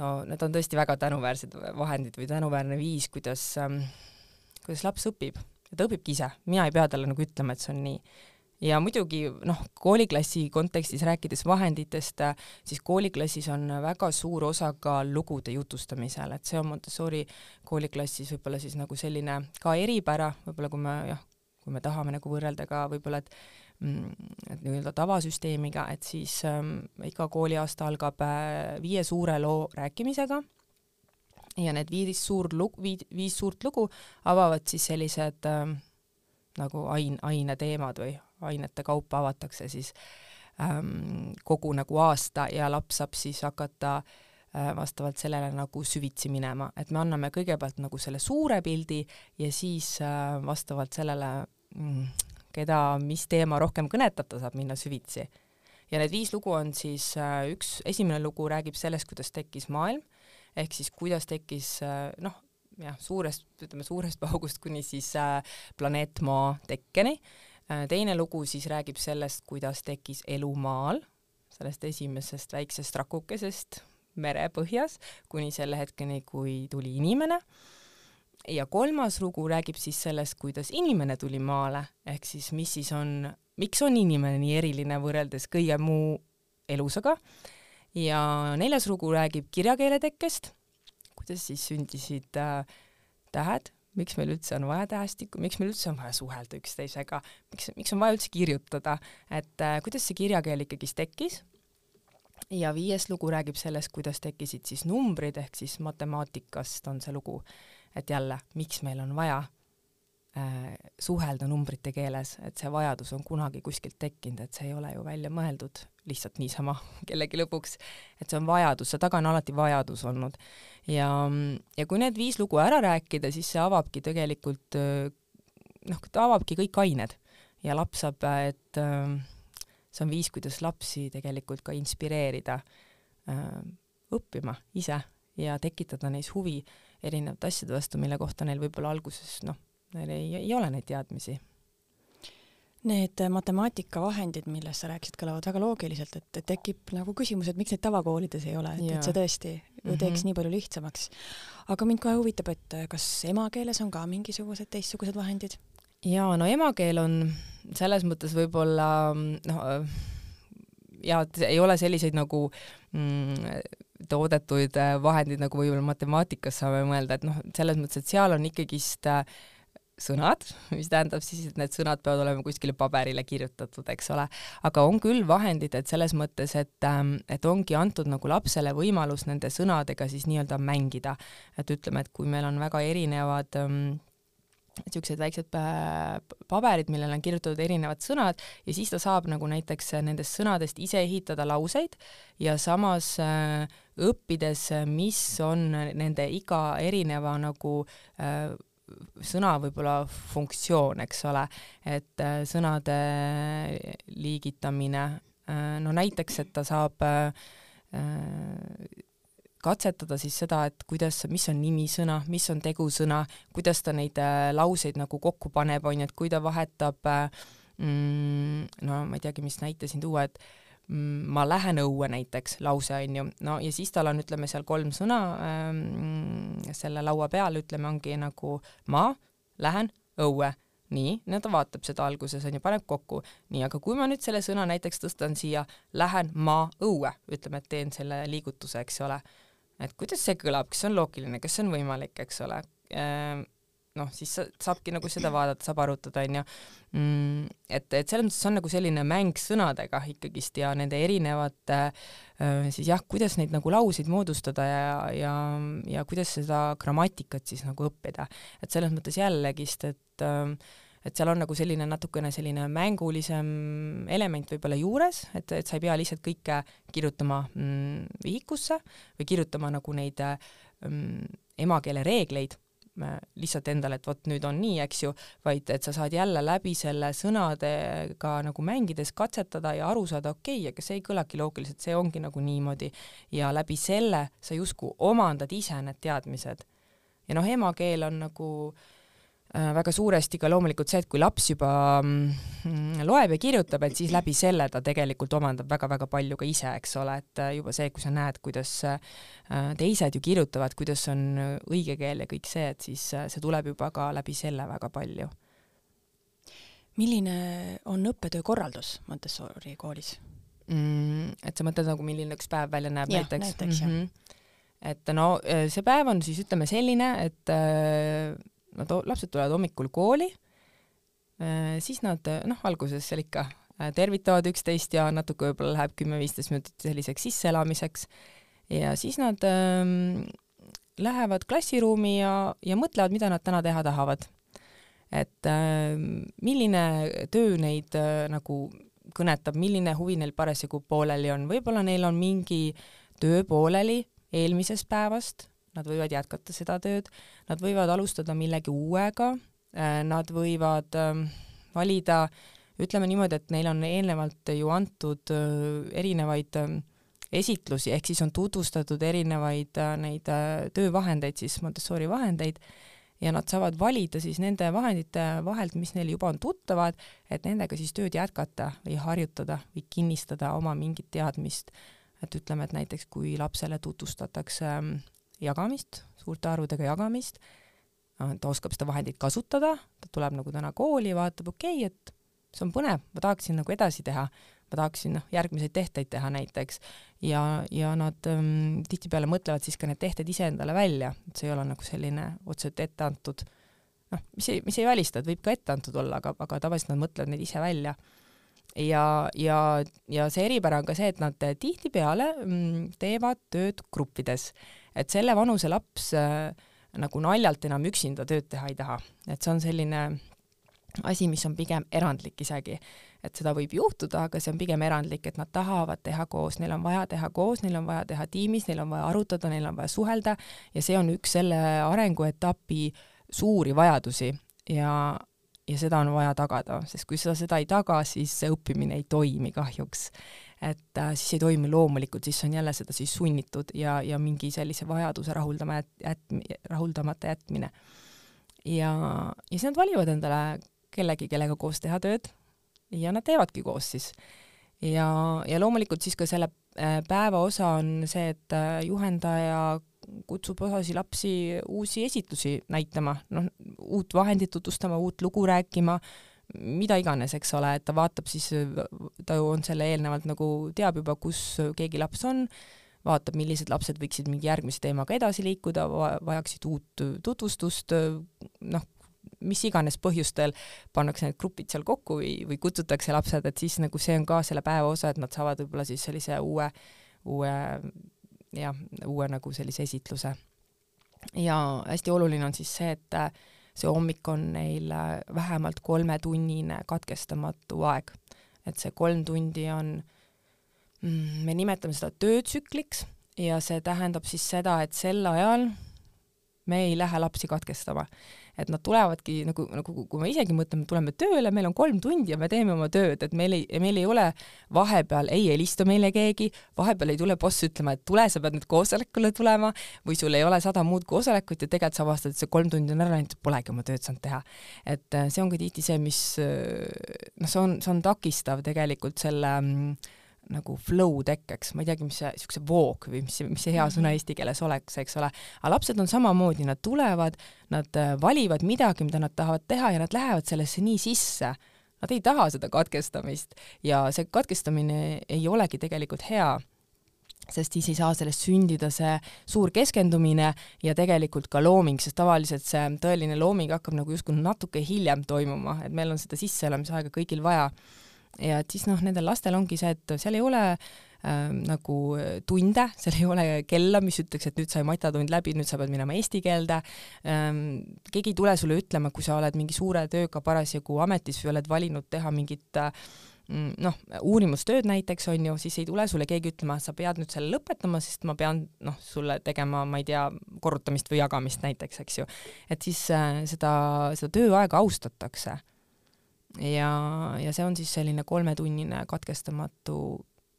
no need on tõesti väga tänuväärsed vahendid või tänuväärne viis, kuidas ähm,, kuidas laps õpib ta õpibki ise, mina ei pea talle nagu ütlema, et see on nii. ja muidugi noh, kooliklassi kontekstis rääkides vahenditest, siis kooliklassis on väga suur osakaal lugude jutustamisel, et see on Montessori kooliklassis võib-olla siis nagu selline ka eripära, võib-olla kui me jah, kui me tahame nagu võrrelda ka võib-olla, et mm, et nii-öelda tavasüsteemiga, et siis ähm, iga kooliaasta algab äh, viie suure loo rääkimisega. Ja need viis suur lugu, viis suurt lugu avavad siis sellised ähm, nagu ain-, aineteemad või ainete kaupa avatakse siis ähm, kogu nagu aasta ja laps saab siis hakata äh, vastavalt sellele nagu süvitsi minema, et me anname kõigepealt nagu selle suure pildi ja siis äh, vastavalt sellele mm, keda mis teema rohkem kõnetab, ta saab minna süvitsi. ja need viis lugu on siis äh, üks, esimene lugu räägib sellest, kuidas tekkis maailm, ehk siis kuidas tekkis äh, noh, jah, suurest, ütleme suurest paugust kuni siis äh, planeet Maa tekkeni. Äh, teine lugu siis räägib sellest, kuidas tekkis elu maal, sellest esimesest väiksest rakukesest merepõhjas kuni selle hetkeni, kui tuli inimene. ja kolmas lugu räägib siis sellest, kuidas inimene tuli maale, ehk siis mis siis on, miks on inimene nii eriline võrreldes kõige muu elusaga. ja neljas lugu räägib kirjakeele tekkest, kuidas siis sündisid äh, tähed miks meil üldse on vaja tähestikku, miks meil üldse on vaja suhelda üksteisega, miks, miks on vaja üldse kirjutada, et äh, kuidas see kirjakeel ikkagist tekkis. Ja viies lugu räägib sellest, kuidas tekkisid siis numbrid, ehk siis matemaatikast on see lugu, et jälle, miks meil on vaja äh, suhelda numbrite keeles, et see vajadus on kunagi kuskilt tekkinud, et see ei ole ju välja mõeldud lihtsalt niisama kellegi lõbuks, et see on vajadus, see taga on alati vajadus olnud. ja, ja kui need viis lugu ära rääkida, siis see avabki tegelikult noh, ta avabki kõik ained ja laps saab, et see on viis, kuidas lapsi tegelikult ka inspireerida õppima ise ja tekitada neis huvi erinevate asjade vastu, mille kohta neil võib-olla alguses noh, neil ei, ei ole neid teadmisi Need matemaatikavahendid, millest sa rääkisid, kõlavad väga loogiliselt, et, tekib nagu küsimus, et miks neid tavakoolides ei ole, et, et see tõesti ju mm -hmm. teeks nii palju lihtsamaks. aga mind kohe huvitab, et kas emakeeles on ka mingisugused teistsugused vahendid? Jaa, no emakeel on selles mõttes võib-olla noh, jaa, et ei ole selliseid nagu mm, toodetuid vahendeid, nagu võib-olla matemaatikas saame mõelda, et noh, selles mõttes, et seal on ikkagist äh, sõnad, mis tähendab siis, et need sõnad peavad olema kuskile paberile kirjutatud, eks ole. aga on küll vahendid, et selles mõttes, et, ähm, et ongi antud nagu lapsele võimalus nende sõnadega siis nii-öelda mängida. et ütleme, et kui meil on väga erinevad ähm, niisugused väiksed paberid, millele on kirjutatud erinevad sõnad ja siis ta saab nagu näiteks nendest sõnadest ise ehitada lauseid ja samas äh, õppides, mis on nende iga erineva nagu äh, sõna võib-olla funktsioon, eks ole, et äh, sõnade liigitamine, no näiteks, et ta saab katsetada siis seda, et kuidas, mis on nimisõna, mis on tegusõna, kuidas ta neid lauseid nagu kokku paneb, on ju, et kui ta vahetab mm, no ma ei teagi, mis näite siin tuua, et Mm, ma lähen õue näiteks, lause on ju, no ja siis tal on, ütleme seal kolm sõna ähm, selle laua peal, ütleme, ongi nagu ma lähen õue. Nii, no ta vaatab seda alguses on ju, paneb kokku, nii, aga kui ma nüüd selle sõna näiteks tõstan siia, lähen ma õue, ütleme, et teen selle liigutuse, eks ole, et kuidas see kõlab, kas see on loogiline, kas see on võimalik, eks ole ehm,, noh, siis saabki nagu seda vaadata, saab arutada, onju. Mm, et, et selles mõttes on nagu selline mäng sõnadega ikkagist ja nende erinevate äh, siis jah, kuidas neid nagu lauseid moodustada ja, ja, ja kuidas seda grammatikat siis nagu õppida. et selles mõttes jällegist, et äh, et seal on nagu selline natukene selline mängulisem element võib-olla juures, et, et sa ei pea lihtsalt kõike kirjutama mm, vihikusse või kirjutama nagu neid mm, emakeele reegleid, lihtsalt endale, et vot nüüd on nii, eks ju, vaid et sa saad jälle läbi selle sõnadega nagu mängides katsetada ja aru saada, okei okay,, aga see ei kõlagi loogiliselt, see ongi nagu niimoodi. ja läbi selle sa justkui omandad ise need teadmised. ja noh, emakeel on nagu äh, Äh, väga suuresti ka loomulikult see, et kui laps juba mm, loeb ja kirjutab, et siis läbi selle ta tegelikult omandab väga-väga palju ka ise, eks ole, et äh, juba see, kui sa näed, kuidas äh, teised ju kirjutavad, kuidas on õige keel ja kõik see, et siis see tuleb juba ka läbi selle väga palju. milline on õppetöö korraldus Montessori koolis mm,? et sa mõtled nagu, milline üks päev välja näeb ja, näiteks? näiteks mm -hmm. et no see päev on siis ütleme selline, et nad, lapsed tulevad hommikul kooli siis nad noh, alguses seal ikka tervitavad üksteist ja natuke võib-olla läheb kümme-viisteist minutit selliseks sisseelamiseks ja siis nad ähm, lähevad klassiruumi ja, ja mõtlevad, mida nad täna teha tahavad. et äh, milline töö neid äh, nagu kõnetab, milline huvi neil parasjagu pooleli on, võib-olla neil on mingi töö pooleli eelmisest päevast, nad võivad jätkata seda tööd, nad võivad alustada millegi uuega äh,, nad võivad äh, valida, ütleme niimoodi, et neil on eelnevalt ju antud äh, erinevaid äh, esitlusi, ehk siis on tutvustatud erinevaid äh, neid äh, töövahendeid, siis Montessori vahendeid, ja nad saavad valida siis nende vahendite vahelt, mis neile juba on tuttavad, et nendega siis tööd jätkata või harjutada või kinnistada oma mingit teadmist. et ütleme, et näiteks kui lapsele tutvustatakse ähm, jagamist, suurte arvudega jagamist, äh, ta oskab seda vahendit kasutada, ta tuleb nagu täna kooli, vaatab, okei okay,, et see on põnev, ma tahaksin nagu edasi teha, ma tahaksin noh, järgmiseid tehteid teha näiteks. Ja, ja nad ähm, tihtipeale mõtlevad siis ka need tehted ise endale välja, et see ei ole nagu selline otseselt ette antud noh, mis ei, mis ei välista, et võib ka ette antud olla, aga, aga tavaliselt nad mõtlevad neid ise välja. ja, ja, ja see eripära on ka see, et nad tihtipeale mm, teevad tööd gruppides, et selle vanuse laps äh, nagu naljalt enam üksinda tööd teha ei taha, et see on selline asi, mis on pigem erandlik isegi. et seda võib juhtuda, aga see on pigem erandlik, et nad tahavad teha koos, neil on vaja teha koos, neil on vaja teha tiimis, neil on vaja arutada, neil on vaja suhelda ja see on üks selle arenguetapi suuri vajadusi ja, ja seda on vaja tagada, sest kui sa seda ei taga, siis see õppimine ei toimi kahjuks. Et äh, siis ei toimi loomulikult, siis on jälle seda siis sunnitud ja, ja mingi sellise vajaduse rahuldama jät-, jät-, rahuldamata jätmine. ja, ja siis nad valivad endale kellegi, kellega koos teha tööd ja nad teevadki koos siis. ja, ja loomulikult siis ka selle äh, päeva osa on see, et äh, juhendaja kutsub osasi lapsi uusi esitlusi näitama, noh, uut vahendit tutvustama, uut lugu rääkima, mida iganes, eks ole, et ta vaatab siis, ta ju on selle eelnevalt nagu teab juba, kus keegi laps on, vaatab, millised lapsed võiksid mingi järgmise teemaga edasi liikuda, vajaksid uut tutvustust, noh, mis iganes põhjustel pannakse need grupid seal kokku või, või kutsutakse lapsed, et siis nagu see on ka selle päeva osa, et nad saavad võib-olla siis sellise uue, uue jah, uue nagu sellise esitluse. ja hästi oluline on siis see, et see hommik on neil äh, vähemalt kolmetunnine katkestamatu aeg. et see kolm tundi on, mm, me nimetame seda töötsükliks ja see tähendab siis seda, et sel ajal me ei lähe lapsi katkestama et nad tulevadki nagu, nagu kui me isegi mõtleme, tuleme tööle, meil on kolm tundi ja me teeme oma tööd, et meil ei, meil ei ole vahepeal, ei helista meile keegi, vahepeal ei tule boss ütlema, et tule, sa pead nüüd koosolekule tulema või sul ei ole sada muud koosolekut ja tegelikult sa avastad, et see kolm tundi on ära läinud, polegi oma tööd saanud teha. et äh, see ongi tihti see, mis äh, noh, see on, see on takistav tegelikult selle mm, nagu flow tekkeks, ma ei teagi, mis see, niisuguse voog või mis, mis see hea sõna mhm. eesti keeles oleks, eks ole, aga lapsed on samamoodi, nad tulevad, nad äh, valivad midagi, mida nad tahavad teha ja nad lähevad sellesse nii sisse. Nad ei taha seda katkestamist ja see katkestamine ei olegi tegelikult hea, sest siis ei saa sellest sündida see suur keskendumine ja tegelikult ka looming, sest tavaliselt see tõeline looming hakkab nagu justkui natuke hiljem toimuma, et meil on seda sisseelamisaega kõigil vaja ja et siis noh, nendel lastel ongi see, et seal ei ole äh, nagu tunde, seal ei ole kella, mis ütleks, et nüüd sai matatund läbi, nüüd sa pead minema eesti keelde ähm,. keegi ei tule sulle ütlema, kui sa oled mingi suure tööga parasjagu ametis või oled valinud teha mingit äh, noh, uurimustööd näiteks on ju, siis ei tule sulle keegi ütlema, sa pead nüüd selle lõpetama, sest ma pean noh, sulle tegema, ma ei tea, korrutamist või jagamist näiteks, eks ju. et siis äh, seda, seda tööaega austatakse ja, ja see on siis selline kolmetunnine katkestamatu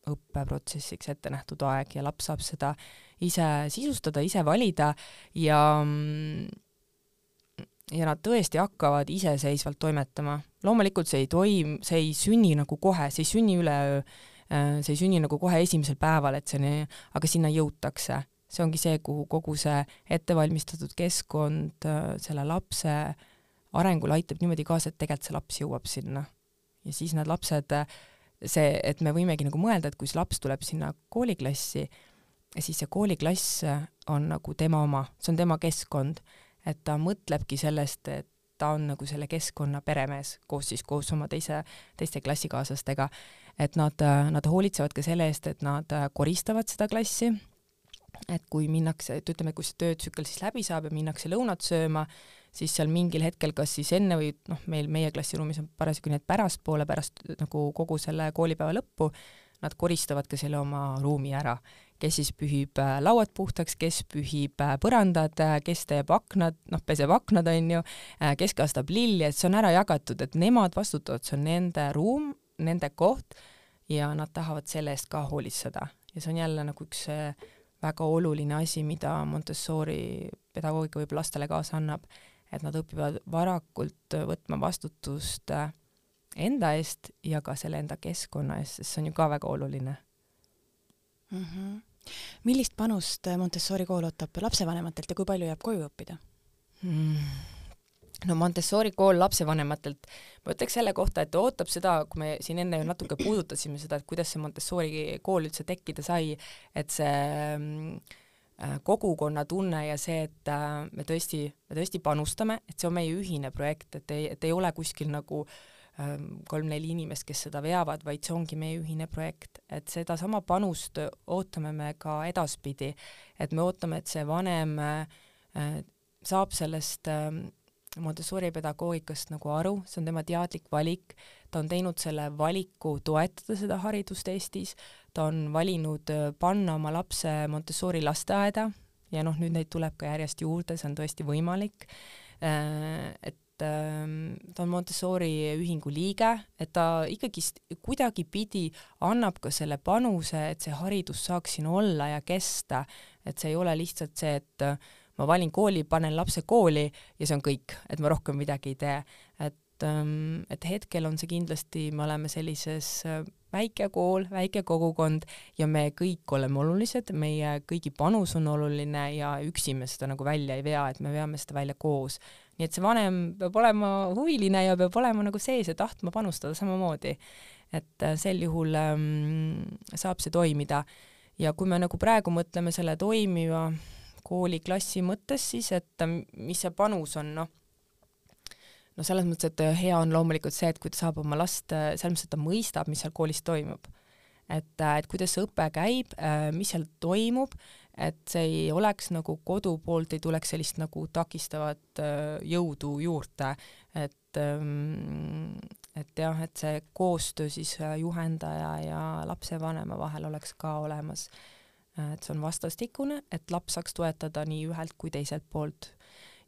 õppeprotsessiks ette nähtud aeg ja laps saab seda ise sisustada, ise valida ja ja nad tõesti hakkavad iseseisvalt toimetama. loomulikult see ei toim-, see ei sünni nagu kohe, see ei sünni üleöö, äh, see ei sünni nagu kohe esimesel päeval, et see on, aga sinna jõutakse. see ongi see, kuhu kogu see ettevalmistatud keskkond äh, selle lapse äh, arengule aitab niimoodi kaasa, et tegelikult see laps jõuab sinna. ja siis need lapsed, see, et me võimegi nagu mõelda, et kui see laps tuleb sinna kooliklassi, siis see kooliklass on nagu tema oma, see on tema keskkond, et ta mõtlebki sellest, et ta on nagu selle keskkonna peremees koos siis koos oma teise, teiste klassikaaslastega, et nad, nad hoolitsevad ka selle eest, et nad koristavad seda klassi, et kui minnakse, et ütleme, kui see töötsükkel siis läbi saab ja minnakse lõunat sööma, siis seal mingil hetkel, kas siis enne või noh, meil meie klassiruumis on parasjagu nii, et pärastpoole, pärast nagu kogu selle koolipäeva lõppu, nad koristavad ka selle oma ruumi ära. kes siis pühib äh, lauad puhtaks, kes pühib äh, põrandad, äh, kes teeb aknad, noh, peseb aknad, on ju, kes kastab lilli, et see on ära jagatud, et nemad vastutavad, see on nende ruum, nende koht ja nad tahavad selle eest ka hoolitseda. ja see on jälle nagu üks väga oluline asi, mida Montessori pedagoogika võib lastele kaasa annab, et nad õpivad varakult võtma vastutust enda eest ja ka selle enda keskkonna eest, sest see on ju ka väga oluline mm. -hmm. millist panust Montessori kool ootab lapsevanematelt ja kui palju jääb koju õppida mm.? no Montessori kool lapsevanematelt, ma ütleks selle kohta, et ootab seda, kui me siin enne ju natuke puudutasime seda, et kuidas see Montessori kool üldse tekkida sai, et see mm, äh, kogukonnatunne ja see, et äh, me tõesti, me tõesti panustame, et see on meie ühine projekt, et ei, et ei ole kuskil nagu ähm, kolm-neli inimest, kes seda veavad, vaid see ongi meie ühine projekt, et sedasama panust ootame me ka edaspidi, et me ootame, et see vanem äh, saab sellest äh, Montessori pedagoogikast nagu aru, see on tema teadlik valik, ta on teinud selle valiku toetada seda haridust Eestis, ta on valinud äh, panna oma lapse Montessori lasteaeda ja noh, nüüd neid tuleb ka järjest juurde, see on tõesti võimalik, äh, et ähm, ta on Montessori ühingu liige, et ta ikkagist kuidagipidi annab ka selle panuse, et see haridus saaks siin olla ja kesta, et see ei ole lihtsalt see, et ma valin kooli, panen lapse kooli ja see on kõik, et ma rohkem midagi ei tee. et, ähm, et hetkel on see kindlasti, me oleme sellises äh, väike kool, väike kogukond ja me kõik oleme olulised, meie kõigi panus on oluline ja üksi me seda nagu välja ei vea, et me veame seda välja koos. nii et see vanem peab olema huviline ja peab olema nagu sees ja tahtma panustada samamoodi. et äh, sel juhul ähm, saab see toimida ja kui me nagu praegu mõtleme selle toimiva kooliklassi mõttes siis, et mis see panus on, noh, no selles mõttes, et hea on loomulikult see, et kui ta saab oma last, selles mõttes, et ta mõistab, mis seal koolis toimub. et, et kuidas see õpe käib, mis seal toimub, et see ei oleks nagu kodu poolt ei tuleks sellist nagu takistavat jõudu juurde, et ähm, et jah, et see koostöö siis juhendaja ja lapsevanema vahel oleks ka olemas et see on vastastikune, et laps saaks toetada nii ühelt kui teiselt poolt.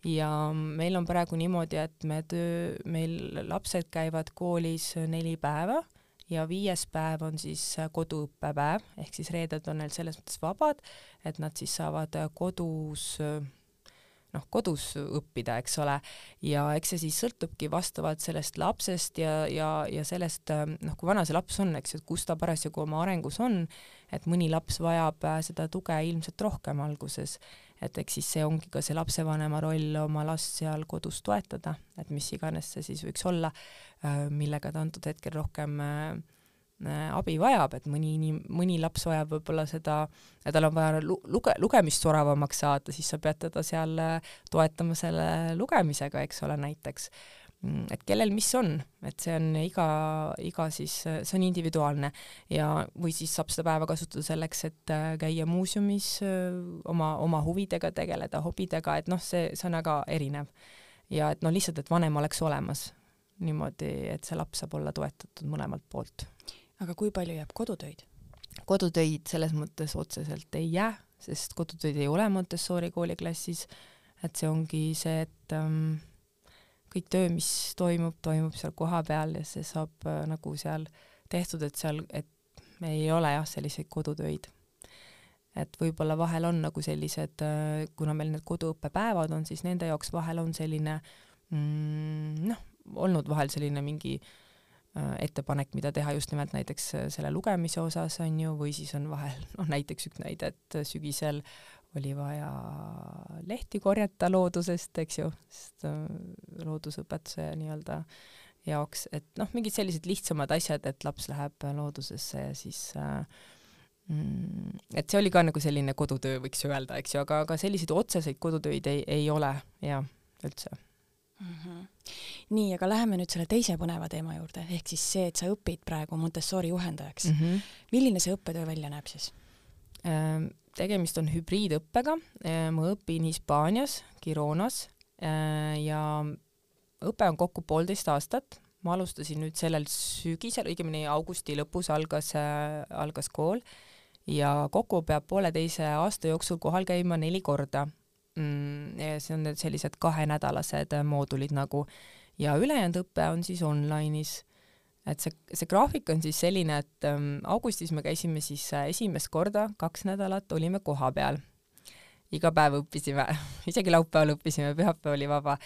Ja meil on praegu niimoodi, et me töö, meil lapsed käivad koolis neli päeva ja viies päev on siis koduõppepäev, ehk siis reeded on neil selles mõttes vabad, et nad siis saavad kodus noh, kodus õppida, eks ole, ja eks see siis sõltubki vastavalt sellest lapsest ja, ja, ja sellest noh, kui vana see laps on, eks ju, et kus ta parasjagu oma arengus on, et mõni laps vajab seda tuge ilmselt rohkem alguses, et eks siis see ongi ka see lapsevanema roll oma last seal kodus toetada, et mis iganes see siis võiks olla, äh, millega ta antud hetkel rohkem äh, Äh, abi vajab, et mõni inim-, mõni laps vajab võib-olla seda, tal on vaja luge-, lugemist soravamaks saada, siis sa pead teda seal toetama selle lugemisega, eks ole, näiteks. Mm, et kellel mis on, et see on iga, iga siis, see on individuaalne ja, või siis saab seda päeva kasutada selleks, et äh, käia muuseumis, oma, oma huvidega tegeleda, hobidega, et noh, see, see on väga erinev. ja et no lihtsalt, et vanem oleks olemas niimoodi, et see laps saab olla toetatud mõlemalt poolt aga kui palju jääb kodutöid? kodutöid selles mõttes otseselt ei jää, sest kodutöid ei ole Montessori kooliklassis, et see ongi see, et ähm, kõik töö, mis toimub, toimub seal kohapeal ja see saab äh, nagu seal tehtud, et seal, et me ei ole jah, selliseid kodutöid. et võib-olla vahel on nagu sellised äh,, kuna meil need koduõppepäevad on, siis nende jaoks vahel on selline mm, noh, olnud vahel selline mingi äh, Äh, ettepanek, mida teha just nimelt näiteks äh, selle lugemise osas, on ju, või siis on vahel, noh näiteks üks näide, et sügisel oli vaja lehti korjata loodusest, eks ju, sest äh, loodusõpetuse nii-öelda jaoks, et noh, mingid sellised lihtsamad asjad, et laps läheb loodusesse ja siis mm, et see oli ka nagu selline kodutöö, võiks öelda, eks ju, aga, aga selliseid otseseid kodutöid ei, ei ole jah, üldse mm. -hmm nii, aga läheme nüüd selle teise põneva teema juurde, ehk siis see, et sa õpid praegu Montessori juhendajaks mm. -hmm. milline see õppetöö välja näeb siis? Tegemist on hübriidõppega, ehm, ma õpin Hispaanias, Gironas ja õpe on kokku poolteist aastat, ma alustasin nüüd sellel sügisel, õigemini augusti lõpus algas, algas kool ja kokku peab pooleteise aasta jooksul kohal käima neli korda mm,. see on need sellised kahenädalased moodulid nagu ja ülejäänud õpe on siis online'is. Et see, see graafik on siis selline, et ähm, augustis me käisime siis äh, esimest korda, kaks nädalat olime kohapeal. iga päev õppisime isegi laupäeval õppisime, pühapäev oli vaba.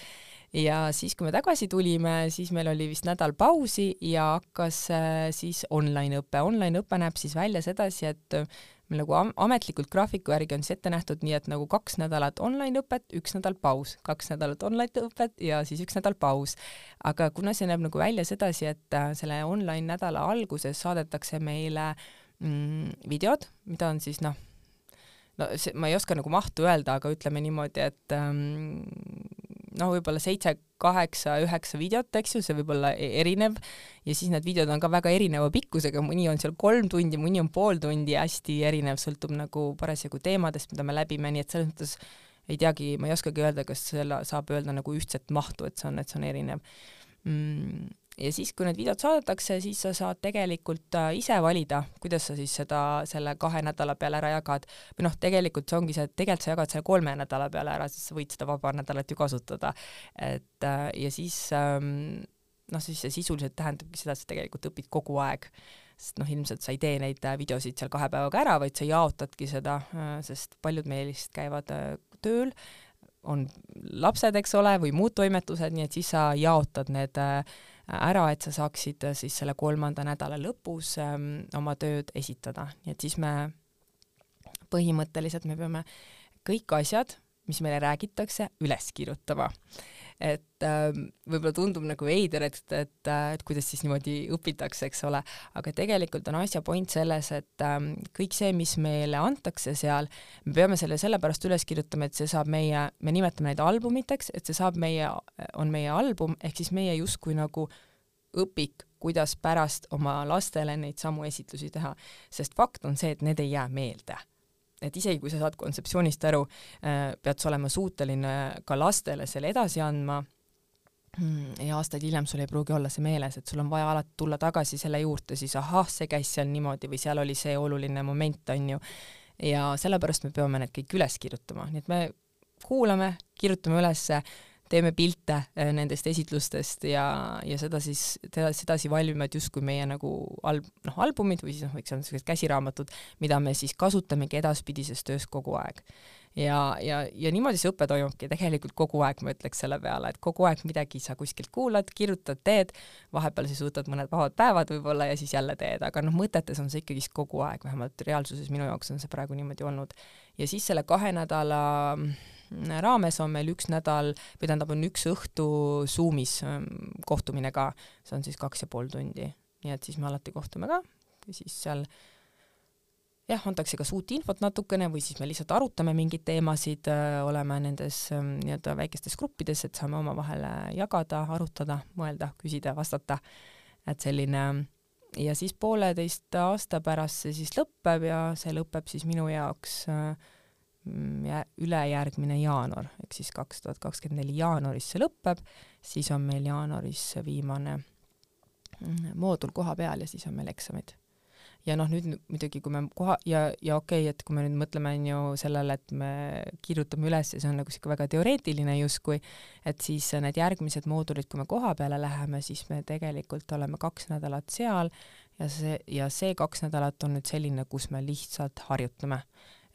ja siis, kui me tagasi tulime, siis meil oli vist nädal pausi ja hakkas äh, siis online õpe. online õpe näeb siis välja sedasi, et meil nagu am ametlikult graafiku järgi on siis ette nähtud nii, et nagu kaks nädalat online õpet, üks nädal paus, kaks nädalat online õpet ja siis üks nädal paus. aga kuna see näeb nagu välja sedasi, et äh, selle online nädala alguses saadetakse meile mm, videod, mida on siis noh, no see, ma ei oska nagu mahtu öelda, aga ütleme niimoodi, et ähm, noh, võib-olla seitse, kaheksa, üheksa videot, eks ju, see võib olla e-, erinev. Ja siis need videod on ka väga erineva pikkusega, mõni on seal kolm tundi, mõni on pool tundi, hästi erinev, sõltub nagu parasjagu teemadest, mida me läbime, nii et selles mõttes ei teagi, ma ei oskagi öelda, kas selle saab öelda nagu ühtset mahtu, et see on, et see on erinev. Mm ja siis, kui need videod saadetakse, siis sa saad tegelikult äh, ise valida, kuidas sa siis seda selle kahe nädala peale ära jagad. või noh, tegelikult see ongi see, et tegelikult sa jagad selle kolme nädala peale ära, siis sa võid seda vaba nädalat ju kasutada. et äh, ja siis ähm, noh, siis see sisuliselt tähendabki seda, et sa tegelikult õpid kogu aeg sest noh, ilmselt sa ei tee neid äh, videosid seal kahe päevaga ära, vaid sa jaotadki seda, sest paljud meist käivad tööl, on lapsed, eks ole, või muud toimetused, nii et siis sa jaotad need äh, ära, et sa saaksid äh, siis selle kolmanda nädala lõpus ähm, oma tööd esitada, nii et siis me põhimõtteliselt me peame kõik asjad, mis meile räägitakse, üles kirjutama. Et ähm, võib-olla tundub nagu veider, et, et, äh, et kuidas siis niimoodi õpitakse, eks ole, aga tegelikult on asja point selles, et ähm, kõik see, mis meile antakse seal, me peame selle sellepärast üles kirjutama, et see saab meie, me nimetame neid albumiteks, et see saab meie, on meie album, ehk siis meie justkui nagu õpik, kuidas pärast oma lastele neid samu esitlusi teha, sest fakt on see, et need ei jää meelde et isegi kui sa saad kontseptsioonist aru, äh, pead sa olema suuteline ka lastele selle edasi andma hmm, ja aastaid hiljem sul ei pruugi olla see meeles, et sul on vaja alati tulla tagasi selle juurde, siis ahah, see käis seal niimoodi või seal oli see oluline moment, on ju. ja sellepärast me peame need kõik üles kirjutama, nii et me kuulame, kirjutame ülesse teeme pilte äh, nendest esitlustest ja, ja seda siis, sedasi valmime, et justkui meie nagu al-, noh, albumid või siis noh, võiks olla sellised käsiraamatud, mida me siis kasutamegi edaspidises töös kogu aeg. ja, ja, ja niimoodi see õpe toimubki tegelikult kogu aeg, ma ütleks selle peale, et kogu aeg midagi sa kuskilt kuulad, kirjutad, teed, vahepeal siis võtad mõned vabad päevad võib-olla ja siis jälle teed, aga noh, mõtetes on see ikkagist kogu aeg, vähemalt reaalsuses minu jaoks on see praegu niimoodi olnud. ja siis selle kahe nädala raames on meil üks nädal või tähendab, on üks õhtu Zoomis ähm, kohtumine ka, see on siis kaks ja pool tundi, nii et siis me alati kohtume ka. Ja siis seal jah, antakse kas uut infot natukene või siis me lihtsalt arutame mingeid teemasid, äh, oleme nendes ähm, nii-öelda väikestes gruppides, et saame omavahel äh, jagada, arutada, mõelda, küsida, vastata, et selline ja siis pooleteist aasta pärast see siis lõpeb ja see lõpeb siis minu jaoks äh, ülejärgmine jaanuar, ehk siis kaks tuhat kakskümmend neli jaanuaris see lõpeb, siis on meil jaanuaris viimane mm, moodul koha peal ja siis on meil eksamid. ja noh, nüüd muidugi, kui me koha ja, ja okei okay,, et kui me nüüd mõtleme, on ju sellele, et me kirjutame üles ja see on nagu sihuke väga teoreetiline justkui, et siis need järgmised moodulid, kui me koha peale läheme, siis me tegelikult oleme kaks nädalat seal ja see, ja see kaks nädalat on nüüd selline, kus me lihtsalt harjutame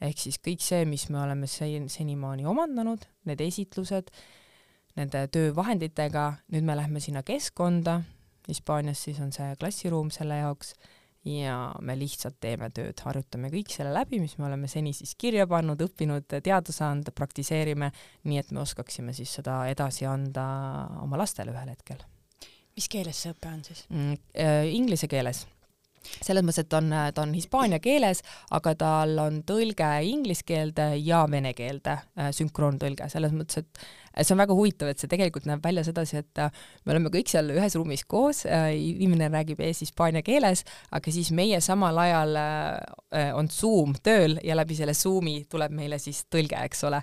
ehk siis kõik see, mis me oleme sen-, senimaani omandanud, need esitlused, nende töövahenditega, nüüd me lähme sinna keskkonda, Hispaanias siis on see klassiruum selle jaoks, ja me lihtsalt teeme tööd, harjutame kõik selle läbi, mis me oleme seni siis kirja pannud, õppinud, teada saanud, praktiseerime, nii et me oskaksime siis seda edasi anda oma lastele ühel hetkel. mis keeles see õpe on siis mm,? Äh, inglise keeles selles mõttes, et on, ta on hispaania keeles, aga tal on tõlge inglise keelde ja vene keelde, äh, sünkroontõlge, selles mõttes, et see on väga huvitav, et see tegelikult näeb välja sedasi, et äh, me oleme kõik seal ühes ruumis koos, äh, inimene räägib ees hispaania keeles, aga siis meie samal ajal on Zoom tööl ja läbi selle Zoomi tuleb meile siis tõlge, eks ole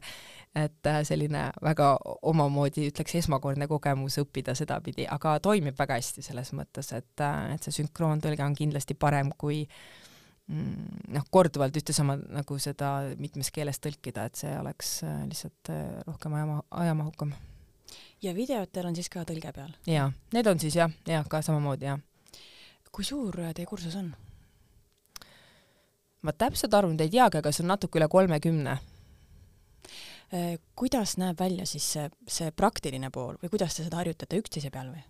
et äh, selline väga omamoodi, ütleks, esmakordne kogemus õppida sedapidi, aga toimib väga hästi selles mõttes, et, äh, et see sünkroontõlge on kindlasti parem kui mm, noh, korduvalt ühte sama nagu seda mitmes keeles tõlkida, et see oleks äh, lihtsalt rohkem ajama-, ajamahukam. ja videotel on siis ka tõlge peal? jaa, need on siis jah, jah, ka samamoodi jah. kui suur teie kursus on? ma täpset arvu nüüd ei teagi, aga see on natuke üle kolmekümne kuidas näeb välja siis see, see praktiline pool või kuidas te seda harjutate üksteise peal või?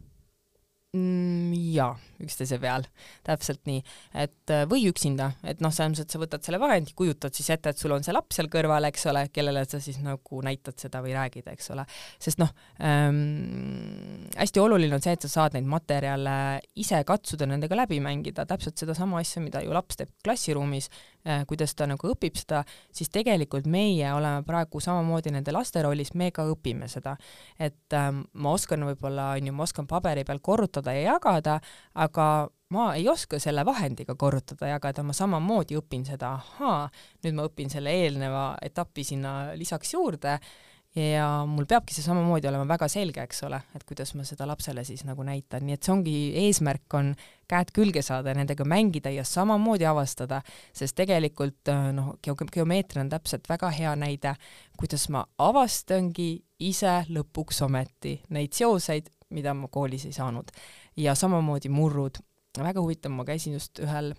mm,? jaa, üksteise peal, täpselt nii, et äh, või üksinda, et noh, selles mõttes, et sa võtad selle vahendi, kujutad siis ette, et sul on see laps seal kõrval, eks ole, kellele sa siis nagu näitad seda või räägid, eks ole, sest noh ähm,, hästi oluline on see, et sa saad neid materjale ise katsuda, nendega läbi mängida, täpselt sedasama asja, mida ju laps teeb klassiruumis Äh, kuidas ta nagu õpib seda, siis tegelikult meie oleme praegu samamoodi nende laste rollis, me ka õpime seda. et ähm, ma oskan võib-olla, on ju, ma oskan paberi peal korrutada ja jagada, aga ma ei oska selle vahendiga korrutada, jagada, ma samamoodi õpin seda, ahaa, nüüd ma õpin selle eelneva etapi sinna lisaks juurde ja mul peabki see samamoodi olema väga selge, eks ole, et kuidas ma seda lapsele siis nagu näitan, nii et see ongi, eesmärk on käed külge saada ja nendega mängida ja samamoodi avastada, sest tegelikult äh, noh, geomeetria on täpselt väga hea näide, kuidas ma avastangi ise lõpuks ometi neid seoseid, mida ma koolis ei saanud. ja samamoodi murrud, väga huvitav, ma käisin just ühel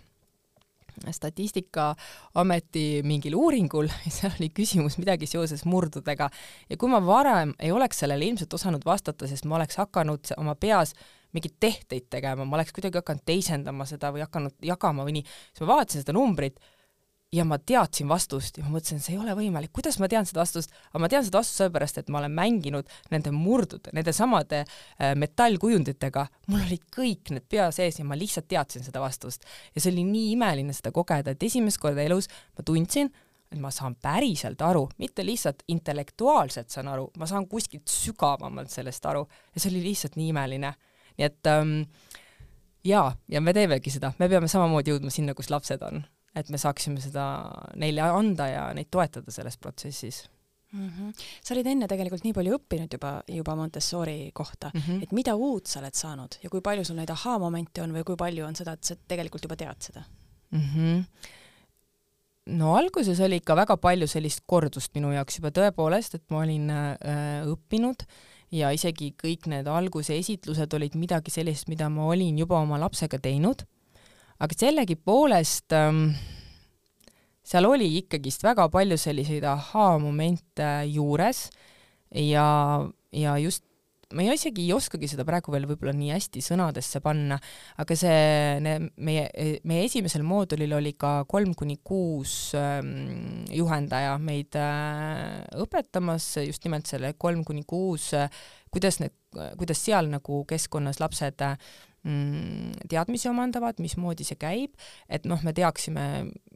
statistikaameti mingil uuringul, seal oli küsimus midagi seoses murdudega. Ja kui ma varem ei oleks sellele ilmselt osanud vastata, sest ma oleks hakanud oma peas mingeid tehteid tegema, ma oleks kuidagi hakanud teisendama seda või hakanud jagama või nii, siis ma vaatasin seda numbrit ja ma teadsin vastust ja ma mõtlesin, see ei ole võimalik, kuidas ma tean seda vastust, aga ma tean seda vastust sellepärast, et ma olen mänginud nende murdude, nende samade äh, metallkujunditega, mul olid kõik need pea sees ja ma lihtsalt teadsin seda vastust. ja see oli nii imeline seda kogeda, et esimest korda elus ma tundsin, et ma saan päriselt aru, mitte lihtsalt intellektuaalselt saan aru, ma saan kuskilt sügavamalt sellest aru. Ja see oli lihtsalt nii imeline. nii et ähm, jaa, ja me teemegi seda, me peame samamoodi jõudma sinna, kus lapsed on et me saaksime seda neile anda ja neid toetada selles protsessis mm. -hmm. sa olid enne tegelikult nii palju õppinud juba, juba Montessori kohta mm, -hmm. et mida uut sa oled saanud ja kui palju sul neid ahaa-momente on või kui palju on seda, et sa tegelikult juba tead seda mm? -hmm. no alguses oli ikka väga palju sellist kordust minu jaoks juba tõepoolest, et ma olin äh, õppinud ja isegi kõik need alguse esitlused olid midagi sellist, mida ma olin juba oma lapsega teinud aga sellegipoolest ähm, seal oli ikkagist väga palju selliseid ahaa-momente juures ja, ja just ma ei isegi ei oskagi seda praegu veel võib-olla nii hästi sõnadesse panna, aga see ne, meie, meie esimesel moodulil oli ka kolm kuni kuus ähm, juhendaja meid äh, õpetamas just nimelt selle kolm kuni kuus äh,, kuidas need, kuidas seal nagu keskkonnas lapsed äh, teadmisi omandavad, mismoodi see käib, et noh, me teaksime,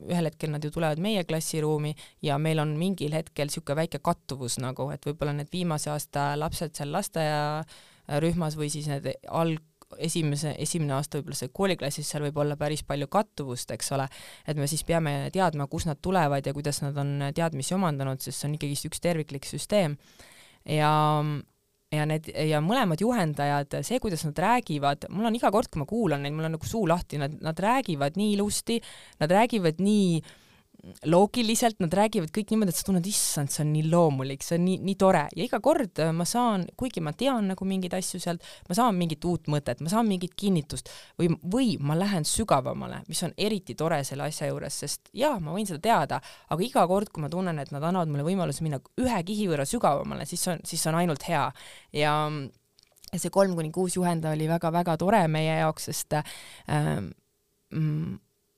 ühel hetkel nad ju tulevad meie klassiruumi ja meil on mingil hetkel niisugune väike kattuvus nagu, et võib-olla need viimase aasta lapsed seal lasteaiarühmas või siis need alg-, esimese, esimene aasta võib-olla see kooliklassis, seal võib olla päris palju kattuvust, eks ole, et me siis peame teadma, kust nad tulevad ja kuidas nad on teadmisi omandanud, sest see on ikkagist üks terviklik süsteem. ja ja need ja mõlemad juhendajad, see, kuidas nad räägivad, mul on iga kord, kui ma kuulan neid, mul on nagu suu lahti, nad, nad räägivad nii ilusti, nad räägivad nii äh, loogiliselt nad räägivad kõik niimoodi, et sa tunned, issand, see on nii loomulik, see on nii, nii tore. Ja iga kord äh, ma saan, kuigi ma tean nagu mingeid asju sealt, ma saan mingit uut mõtet, ma saan mingit kinnitust või, või ma lähen sügavamale, mis on eriti tore selle asja juures, sest jaa, ma võin seda teada, aga iga kord, kui ma tunnen, et nad annavad mulle võimaluse minna ühe kihi võrra sügavamale, siis on, siis on ainult hea. Ja ja see kolm kuni kuus juhendaja oli väga-väga tore meie jaoks, sest äh, mm,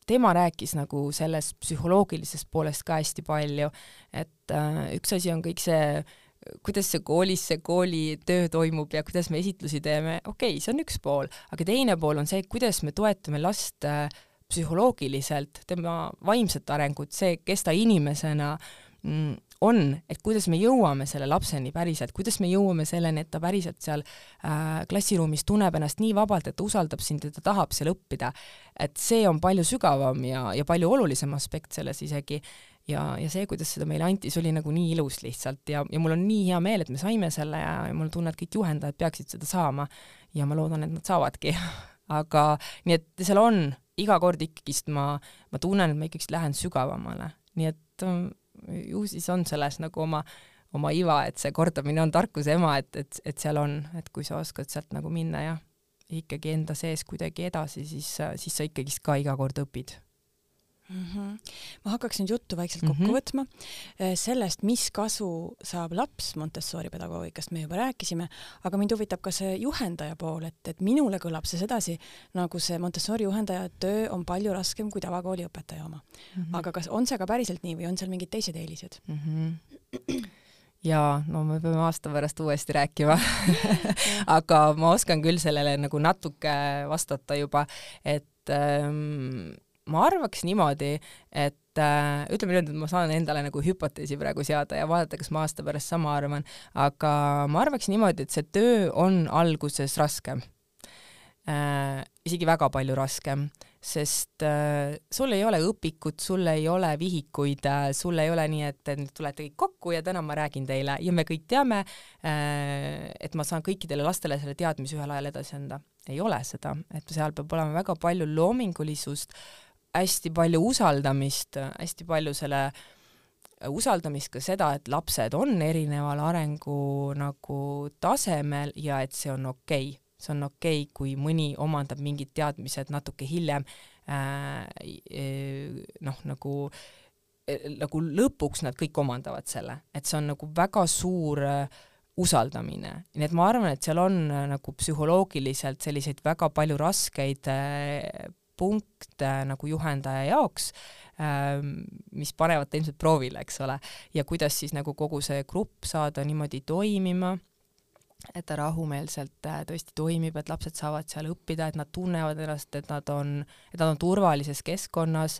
tema rääkis nagu sellest psühholoogilisest poolest ka hästi palju, et äh, üks asi on kõik see, kuidas see koolis, see koolitöö toimub ja kuidas me esitlusi teeme, okei okay,, see on üks pool, aga teine pool on see, kuidas me toetame last äh, psühholoogiliselt, tema vaimset arengut, see, kes ta inimesena mm, on, et kuidas me jõuame selle lapseni päriselt, kuidas me jõuame selleni, et ta päriselt seal äh, klassiruumis tunneb ennast nii vabalt, et ta usaldab sind ja ta tahab seal õppida. et see on palju sügavam ja, ja palju olulisem aspekt selles isegi, ja, ja see, kuidas seda meile anti, see oli nagu nii ilus lihtsalt. Ja, ja mul on nii hea meel, et me saime selle ja, ja mul on tunne, et kõik juhendajad peaksid seda saama. Ja ma loodan, et nad saavadki. Aga nii et seal on. Iga kord ikkagist ma, ma tunnen, et ma ikkagist lähen sügavamale, nii et ähm, ju siis on selles nagu oma, oma iva, et see kordamine on tarkuse ema, et, et, et seal on, et kui sa oskad sealt nagu minna ja ikkagi enda sees kuidagi edasi, siis, siis sa ikkagist ka iga kord õpid mm. -hmm. ma hakkaks nüüd juttu vaikselt kokku mm -hmm. võtma. Äh, sellest, mis kasu saab laps Montessori pedagoogikast, me juba rääkisime, aga mind huvitab ka see juhendaja pool, et, et minule kõlab see sedasi, nagu see Montessori juhendaja töö on palju raskem kui tavakooli õpetaja oma mm. -hmm. aga kas on see ka päriselt nii või on seal mingid teised eelised mm? -hmm jaa, no me peame aasta pärast uuesti rääkima aga ma oskan küll sellele nagu natuke vastata juba, et ähm, ma arvaks niimoodi, et äh, ütleme niimoodi, et ma saan endale nagu hüpoteesi praegu seada ja vaadata, kas ma aasta pärast sama arvan, aga ma arvaks niimoodi, et see töö on alguses raskem äh,. isegi väga palju raskem, sest äh, sul ei ole õpikut, sul ei ole vihikuid äh,, sul ei ole nii, et nüüd tulete kõik kokku ja täna ma räägin teile ja me kõik teame äh,, et ma saan kõikidele lastele selle teadmise ühel ajal edasi anda. ei ole seda, et seal peab olema väga palju loomingulisust äh,, hästi palju usaldamist, hästi palju selle usaldamist ka seda, et lapsed on erineval arengu nagu tasemel ja et see on okei okay. see on okei okay,, kui mõni omandab mingid teadmised natuke hiljem äh, noh, nagu nagu lõpuks nad kõik omandavad selle, et see on nagu väga suur äh, usaldamine, nii et ma arvan, et seal on äh, nagu psühholoogiliselt selliseid väga palju raskeid äh, punkte nagu juhendaja jaoks, ähm, mis panevad ta ilmselt proovile, eks ole, ja kuidas siis nagu kogu see grupp saada niimoodi toimima, et ta rahumeelselt äh, tõesti toimib, et lapsed saavad seal õppida, et nad tunnevad ennast, et nad on, et nad on turvalises keskkonnas.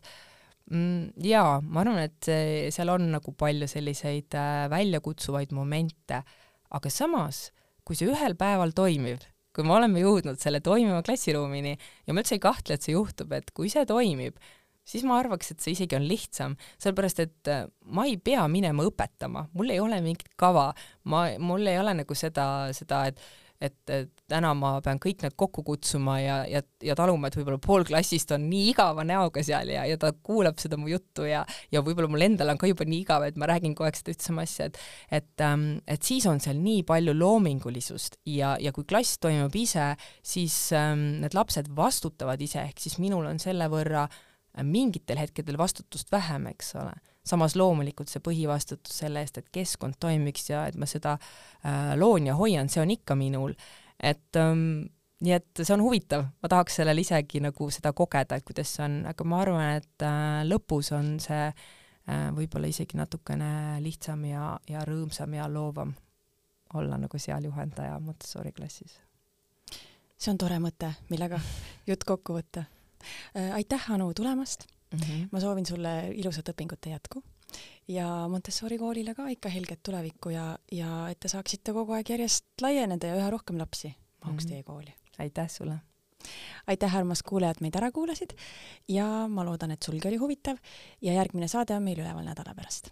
Mm, jaa, ma arvan, et seal on nagu palju selliseid äh, väljakutsuvaid momente, aga samas, kui see ühel päeval toimib, kui me oleme jõudnud selle toimiva klassiruumini ja ma üldse ei kahtle, et see juhtub, et kui see toimib, siis ma arvaks, et see isegi on lihtsam, sellepärast et äh, ma ei pea minema õpetama, mul ei ole mingit kava, ma, mul ei ole nagu seda, seda, et et, et täna ma pean kõik need kokku kutsuma ja, ja, ja taluma, et võib-olla pool klassist on nii igava näoga seal ja, ja ta kuulab seda mu juttu ja, ja võib-olla mul endal on ka juba nii igav, et ma räägin kogu aeg seda ühte sama asja, et, et, ähm, et siis on seal nii palju loomingulisust ja, ja kui klass toimub ise, siis ähm, need lapsed vastutavad ise, ehk siis minul on selle võrra mingitel hetkedel vastutust vähem, eks ole samas loomulikult see põhivastutus selle eest, et keskkond toimiks ja et ma seda äh, loon ja hoian, see on ikka minul. et ähm, nii et see on huvitav, ma tahaks sellel isegi nagu seda kogeda, et kuidas see on, aga ma arvan, et äh, lõpus on see äh, võib-olla isegi natukene lihtsam ja, ja rõõmsam ja loovam olla nagu seal juhendaja Montessori klassis. see on tore mõte, millega jutt kokku võtta äh,. aitäh, Anu, tulemast mm. -hmm. ma soovin sulle ilusat õpingute jätku ja Montessori koolile ka ikka helget tulevikku ja, ja et te saaksite kogu aeg järjest laieneda ja üha rohkem lapsi mahuks mm -hmm. teie kooli. aitäh sulle! aitäh, armas kuulaja, et meid ära kuulasid ja ma loodan, et sulgi oli huvitav ja järgmine saade on meil üleval nädala pärast